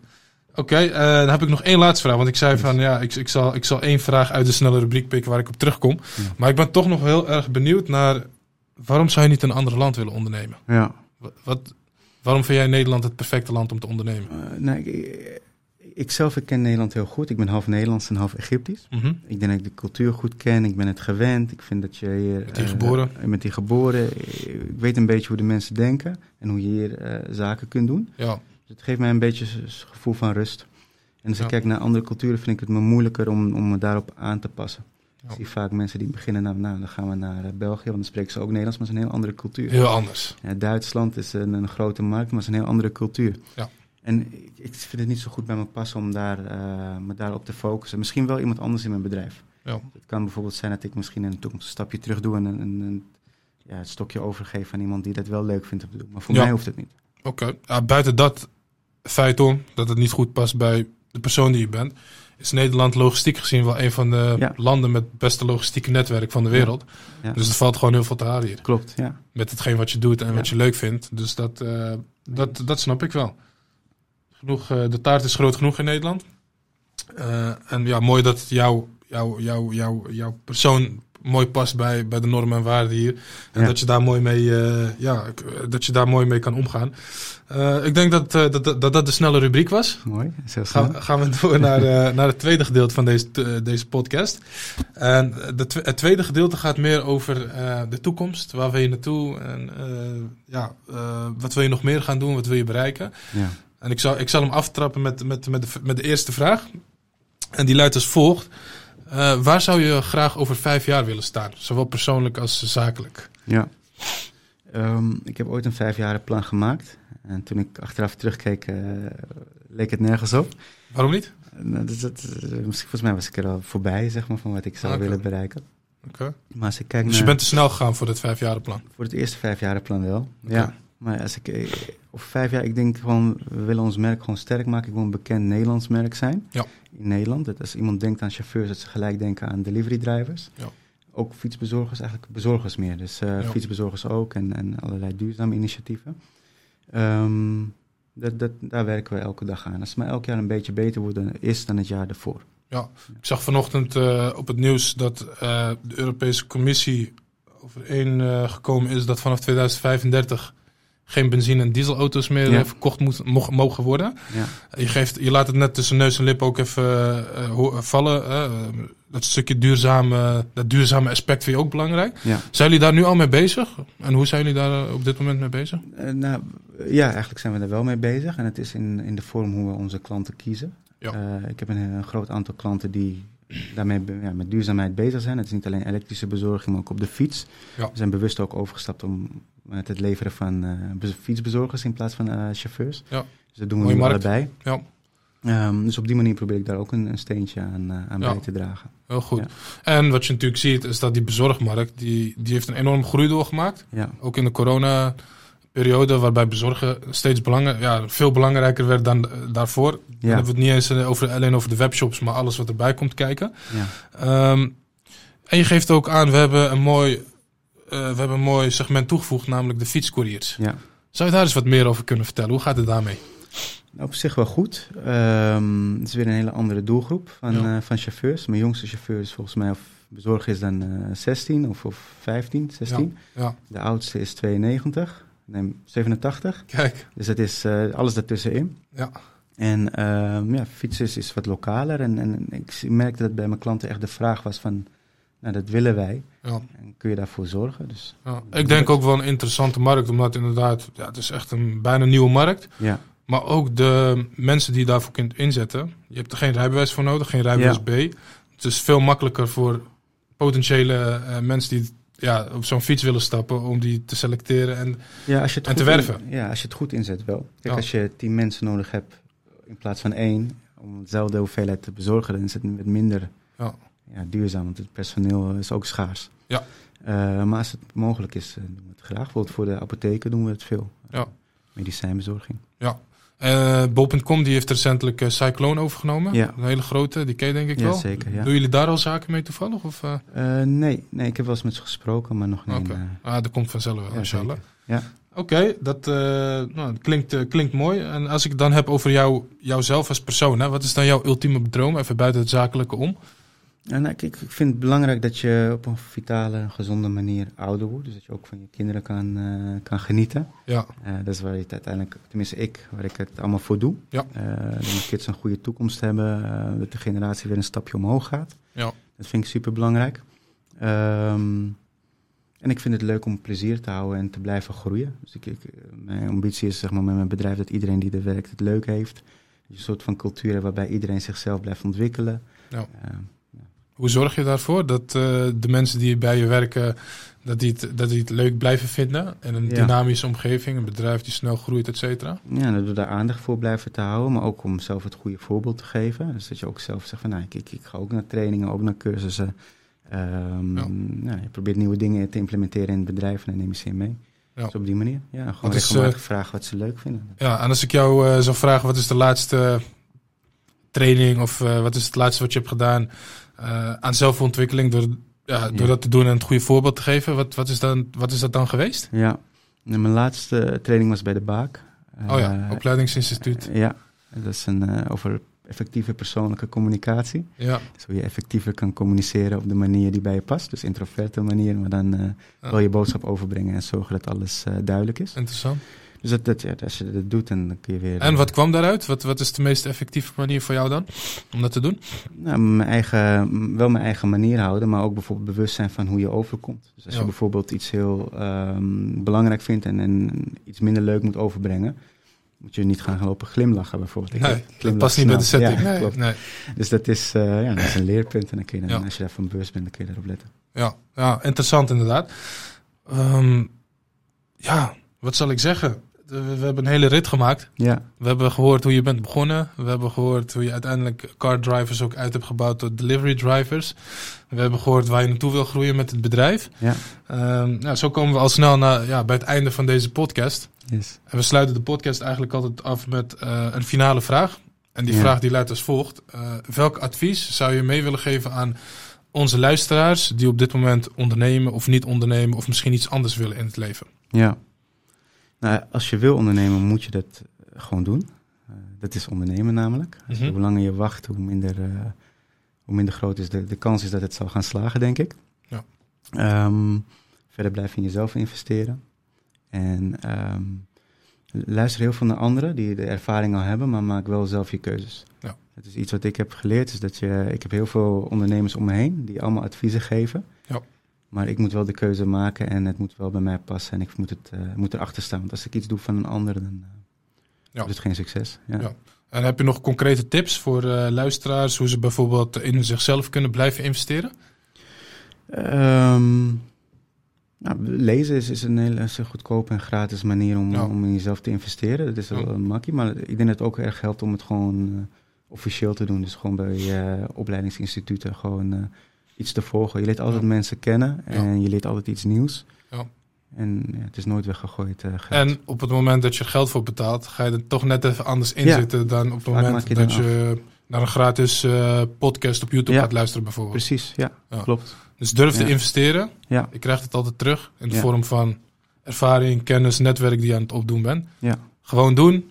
Oké, eh, dan heb ik nog één laatste vraag. Want ik zei van ja, ik, ik, zal, ik zal één vraag uit de snelle rubriek pikken waar ik op terugkom. Ja. Maar ik ben toch nog heel erg benieuwd naar waarom zou je niet in een ander land willen ondernemen? Ja. Wat, wat, waarom vind jij Nederland het perfecte land om te ondernemen? Eh, nou, ik, zelf ik ken Nederland heel goed. Ik ben half Nederlands en half Egyptisch. Mhm. Ik denk dat ik de cultuur goed ken. Ik ben het gewend. Ik vind dat je hier... Met die eh, geboren. eh, met die geboren. Ik weet een beetje hoe de mensen denken. En hoe je hier eh, zaken kunt doen. Ja, Dus het geeft mij een beetje een gevoel van rust. En als Ja. ik kijk naar andere culturen, vind ik het me moeilijker om, om me daarop aan te passen. Ja. Ik zie vaak mensen die beginnen, nou, nou dan gaan we naar België, want dan spreken ze ook Nederlands, maar het is een heel andere cultuur. heel anders. Ja, Duitsland is een, een grote markt, maar het is een heel andere cultuur. Ja. En ik, ik vind het niet zo goed bij me passen om daar, eh, me daarop te focussen. Misschien wel iemand anders in mijn bedrijf. Ja. Het kan bijvoorbeeld zijn dat ik misschien in de toekomst een stapje terug doe en een, ja, het stokje overgeef aan iemand die dat wel leuk vindt om te doen. Maar voor Ja. mij hoeft het niet. Oké, buiten dat feit om dat het niet goed past bij de persoon die je bent, is Nederland logistiek gezien wel een van de Ja. landen met het beste logistieke netwerk van de wereld. Ja. Dus er valt gewoon heel veel te halen hier. Klopt, ja. Met hetgeen wat je doet en wat je leuk vindt. Dus dat, eh, dat, dat snap ik wel. Genoeg, eh, de taart is groot genoeg in Nederland. Eh, en ja, mooi dat jouw jou, jou, jou, jouw persoon mooi past bij, bij de normen en waarden hier. En Ja. dat je daar mooi mee, eh, ja, dat je daar mooi mee kan omgaan. Ik denk dat, dat, dat, dat de snelle rubriek was. Mooi. Snel. Gaan, gaan we door naar, [laughs] naar het tweede gedeelte van deze, deze podcast. En de, het tweede gedeelte gaat meer over de toekomst. Waar wil je naartoe? En ja, wat wil je nog meer gaan doen? Wat wil je bereiken? Ja. En ik zal, ik zal hem aftrappen met, met, met, de, met de eerste vraag. En die luidt als volgt. Eh, waar zou je graag over vijf jaar willen staan? Zowel persoonlijk als zakelijk. Ja. Ehm, ik heb ooit een vijfjaren gemaakt. En toen ik achteraf terugkeek, eh, leek het nergens op. Waarom niet? Nou, dat, volgens mij was ik er al voorbij, zeg maar, van wat ik zou Oké. willen bereiken. Oké. Maar als ik kijk Dus naar... je bent te snel gegaan voor dit vijfjarenplan. Voor het eerste vijfjarenplan wel, ja. Maar als ik... Over vijf jaar, ik denk gewoon, we willen ons merk gewoon sterk maken. Ik wil een bekend Nederlands merk zijn. Ja. In Nederland. Dat als iemand denkt aan chauffeurs, dat ze gelijk denken aan delivery drivers. Ja. Ook fietsbezorgers, eigenlijk bezorgers meer. Dus eh, Ja. fietsbezorgers ook en, en allerlei duurzame initiatieven. Ehm, dat, dat, daar werken we elke dag aan. Als het maar elk jaar een beetje beter worden is dan het jaar ervoor. Ik zag vanochtend eh, op het nieuws dat eh, de Europese Commissie overeen gekomen is dat vanaf 2035 geen benzine- en dieselauto's meer Ja. eh, verkocht moet, mo- mogen worden. Ja, Je, geeft, je laat het net tussen neus en lip ook even eh, eh, vallen. dat stukje duurzame, dat duurzame aspect vind je ook belangrijk. ja. Zijn jullie daar nu al mee bezig? En hoe zijn jullie daar op dit moment mee bezig? Nou, ja, eigenlijk zijn we er wel mee bezig. En het is in, in de vorm hoe we onze klanten kiezen. Ik heb een, een groot aantal klanten die daarmee met duurzaamheid bezig zijn. Het is niet alleen elektrische bezorging, maar ook op de fiets. We zijn bewust ook overgestapt om met het leveren van eh, bez- fietsbezorgers in plaats van eh, chauffeurs. Ja. Dus dat doen we Mooie nu markt. allebei. Ja. Ehm, dus op die manier probeer ik daar ook een, een steentje aan, eh, aan Ja. bij te dragen. Heel goed. Ja. En wat je natuurlijk ziet is dat die bezorgmarkt, die, die heeft een enorme groei doorgemaakt. Ja, Ook in de corona-periode periode waarbij bezorgen steeds belangrijk, ja, veel belangrijker werd dan daarvoor. Dan hebben we het niet eens over, alleen over de webshops, maar alles wat erbij komt kijken. Ja. Ehm, en je geeft ook aan, we hebben een mooi, we hebben een mooi segment toegevoegd, namelijk de fietscouriers. ja. Zou je daar eens wat meer over kunnen vertellen? Hoe gaat het daarmee? Nou, Op zich wel goed. Ehm, het is weer een hele andere doelgroep van, Ja. eh, van chauffeurs. Mijn jongste chauffeur is volgens mij, of bezorger is dan eh 16 of, of 15, 16. Ja, De oudste is 92, nee, 87. kijk. Dus dat is eh, alles daartussenin. Ja, En ehm, ja, fietsen is, is wat lokaler. En, en ik merkte dat bij mijn klanten echt de vraag was van, nou dat willen wij. ja. En kun je daarvoor zorgen? Dus ja. Ik denk ook wel een interessante markt, omdat inderdaad, ja, het is echt een bijna nieuwe markt. ja, Maar ook de mensen die je daarvoor kunt inzetten. Je hebt er geen rijbewijs voor nodig, geen rijbewijs. B. Het is veel makkelijker voor potentiële eh, mensen die ja, op zo'n fiets willen stappen, om die te selecteren. En ja, als je het En te werven. In, ja, als je het goed inzet wel. Kijk, als je tien mensen nodig hebt in plaats van één, om dezelfde hoeveelheid te bezorgen, dan is het wat minder Ja. Ja, duurzaam, want het personeel is ook schaars. Ja. Eh, maar als het mogelijk is, eh, doen we het graag. Bijvoorbeeld voor de apotheken doen we het veel. Ja. Medicijnbezorging. eh Bol.com die heeft recentelijk eh, Cyclone overgenomen. Ja. Een hele grote, die ken je denk ik Ja, wel. zeker, ja. Doen jullie daar al zaken mee toevallig? Of, eh? Eh, nee, nee, ik heb wel eens met ze gesproken, maar nog niet. Oké. eh, Ah, dat komt vanzelf wel, ja, inshallah. Ja. Oké, dat, eh, nou, dat klinkt, eh, klinkt mooi. En als ik het dan heb over jou, jouzelf als persoon, hè, wat is dan jouw ultieme droom? Even buiten het zakelijke om. En nou, ik, ik vind het belangrijk dat je op een vitale, gezonde manier ouder wordt. Dus dat je ook van je kinderen kan, eh, kan genieten. Ja, Eh, dat is waar je het uiteindelijk, tenminste ik, waar ik het allemaal voor doe. Ja. Eh, dat mijn kids een goede toekomst hebben, dat de generatie weer een stapje omhoog gaat. Ja. Dat vind ik super belangrijk. en ik vind het leuk om plezier te houden en te blijven groeien. Dus ik, ik, mijn ambitie is zeg maar, met mijn bedrijf dat iedereen die er werkt het leuk heeft. Een soort van cultuur waarbij iedereen zichzelf blijft ontwikkelen. Ja. Hoe zorg je daarvoor dat eh, de mensen die bij je werken, dat die, het, dat die het leuk blijven vinden? En een Ja. dynamische omgeving, een bedrijf die snel groeit, et cetera? Ja, dat we daar aandacht voor blijven te houden, maar ook om zelf het goede voorbeeld te geven. Dus dat je ook zelf zegt van, nou, ik, ik, ga ook naar trainingen, ook naar cursussen. Ehm, Ja. nou, je probeert nieuwe dingen te implementeren in het bedrijf en dan neem je ze mee. Ja. Dus op die manier, ja, gewoon Wat is, regelmatig eh, vragen wat ze leuk vinden. Ja, en als ik jou eh, zou vragen, wat is de laatste training of wat is het laatste wat je hebt gedaan eh, aan zelfontwikkeling door, ja, door Ja. dat te doen en het goede voorbeeld te geven? Wat, wat, is, dan, wat is dat dan geweest? Ja, en mijn laatste training was bij de Baak. oh ja, Eh, opleidingsinstituut. Ja, dat is een, eh, over effectieve persoonlijke communicatie. Ja, Dus hoe je effectiever kan communiceren op de manier die bij je past. Dus introverte manier, maar dan eh, wel je boodschap overbrengen en zorgen dat alles eh, duidelijk is. interessant. Dus dat, dat, ja, als je dat doet, dan kun je weer... En wat kwam daaruit? Wat, wat is de meest effectieve manier voor jou dan om dat te doen? Nou, mijn eigen, wel mijn eigen manier houden, maar ook bijvoorbeeld bewust zijn van hoe je overkomt. Dus als Ja. je bijvoorbeeld iets heel ehm, belangrijk vindt en, en iets minder leuk moet overbrengen, moet je niet gaan lopen glimlachen bijvoorbeeld. Ik Nee, dat past niet bij de setting. Ja, nee. Dus dat is, eh, ja, dat is een leerpunt en dan kun je dan, Ja. als je daarvan bewust bent, dan kun je daarop letten. Ja, ja, interessant inderdaad. Ehm, ja, wat zal ik zeggen? We, hebben een hele rit gemaakt. Ja, We hebben gehoord hoe je bent begonnen. We hebben gehoord hoe je uiteindelijk car drivers ook uit hebt gebouwd tot delivery drivers. We hebben gehoord waar je naartoe wil groeien met het bedrijf. ja, Ehm, nou, zo komen we al snel naar, ja, bij het einde van deze podcast. yes. En we sluiten de podcast eigenlijk altijd af met eh, een finale vraag. En die Ja. vraag die luidt als volgt. Eh, welk advies zou je mee willen geven aan onze luisteraars die op dit moment ondernemen of niet ondernemen of misschien iets anders willen in het leven? Ja. Nou, als je wil ondernemen, moet je dat eh, gewoon doen. Eh, dat is ondernemen namelijk. Mhm. Hoe langer je wacht, hoe minder, eh, hoe minder groot is de, de kans is dat het zal gaan slagen, denk ik. Ja. Ehm, verder blijf je in jezelf investeren. En ehm, luister heel veel naar anderen die de ervaring al hebben, maar maak wel zelf je keuzes. Ja. Het is iets wat ik heb geleerd, is dat je, ik heb heel veel ondernemers om me heen die allemaal adviezen geven. Maar ik moet wel de keuze maken en het moet wel bij mij passen en ik moet, het, eh, moet erachter staan. Want als ik iets doe van een ander, dan eh, Ja. wordt het geen succes. Ja. Ja. En heb je nog concrete tips voor eh, luisteraars hoe ze bijvoorbeeld in zichzelf kunnen blijven investeren? Ehm, nou, lezen is, is een hele is een goedkope en gratis manier om, Ja. om in jezelf te investeren. Dat is wel Ja. een makkie, maar ik denk dat het ook erg helpt om het gewoon officieel te doen. Dus gewoon bij opleidingsinstituten gewoon iets te volgen. Je leert altijd Ja. mensen kennen en je leert altijd iets nieuws. Ja. En het is nooit weggegooid uh, geld. En op het moment dat je geld voor betaalt, ga je er toch net even anders in zitten dan op het Vaak moment je dat je naar een gratis eh, podcast op YouTube gaat luisteren bijvoorbeeld. Precies, ja, klopt. Dus durf te investeren. Ja, Je krijgt het altijd terug in de vorm van ervaring, kennis, netwerk die je aan het opdoen bent. ja, Gewoon doen.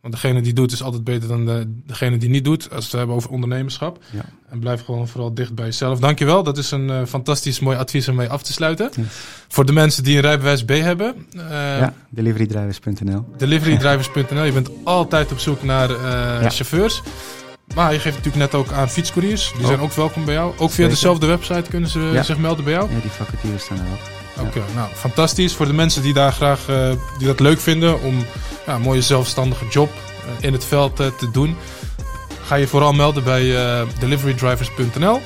Want degene die doet is altijd beter dan de, degene die niet doet. Als we het hebben over ondernemerschap. ja. En blijf gewoon vooral dicht bij jezelf. Dankjewel. Dat is een eh, fantastisch mooi advies om mee af te sluiten. Yes. Voor de mensen die een rijbewijs B hebben. eh, ja. Deliverydrivers.nl. Deliverydrivers.nl. Je bent altijd op zoek naar eh, Ja. chauffeurs. Maar je geeft natuurlijk net ook aan fietscouriers. Die Ook. zijn ook welkom bij jou. Ook via Zeker. dezelfde website kunnen ze Ja. zich melden bij jou. Ja, die vacatures staan erop. Ja. Oké, nou fantastisch. Voor de mensen die daar graag eh, die dat leuk vinden om ja, een mooie zelfstandige job eh, in het veld eh, te doen. Ga je vooral melden bij deliverydrivers.nl.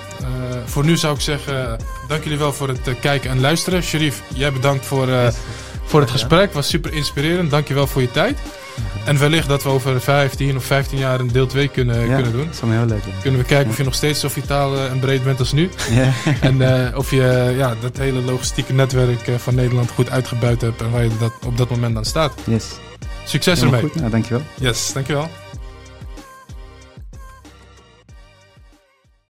Voor nu zou ik zeggen, dank jullie wel voor het kijken en luisteren. Sharif, jij bedankt voor, Yes. voor het gesprek. Was super inspirerend. Dank je wel voor je tijd. En wellicht dat we over 15 of 15 jaar een deel 2 kunnen, ja, kunnen doen. dat zou me heel leuk. Kunnen we kijken of je nog steeds zo vitaal eh, en breed bent als nu. Ja. [laughs] En eh, of je eh, ja, dat hele logistieke netwerk van Nederland goed uitgebuit hebt en waar je dat op dat moment aan staat. Yes. Succes ermee. goed. Nou, dankjewel. Yes, dankjewel.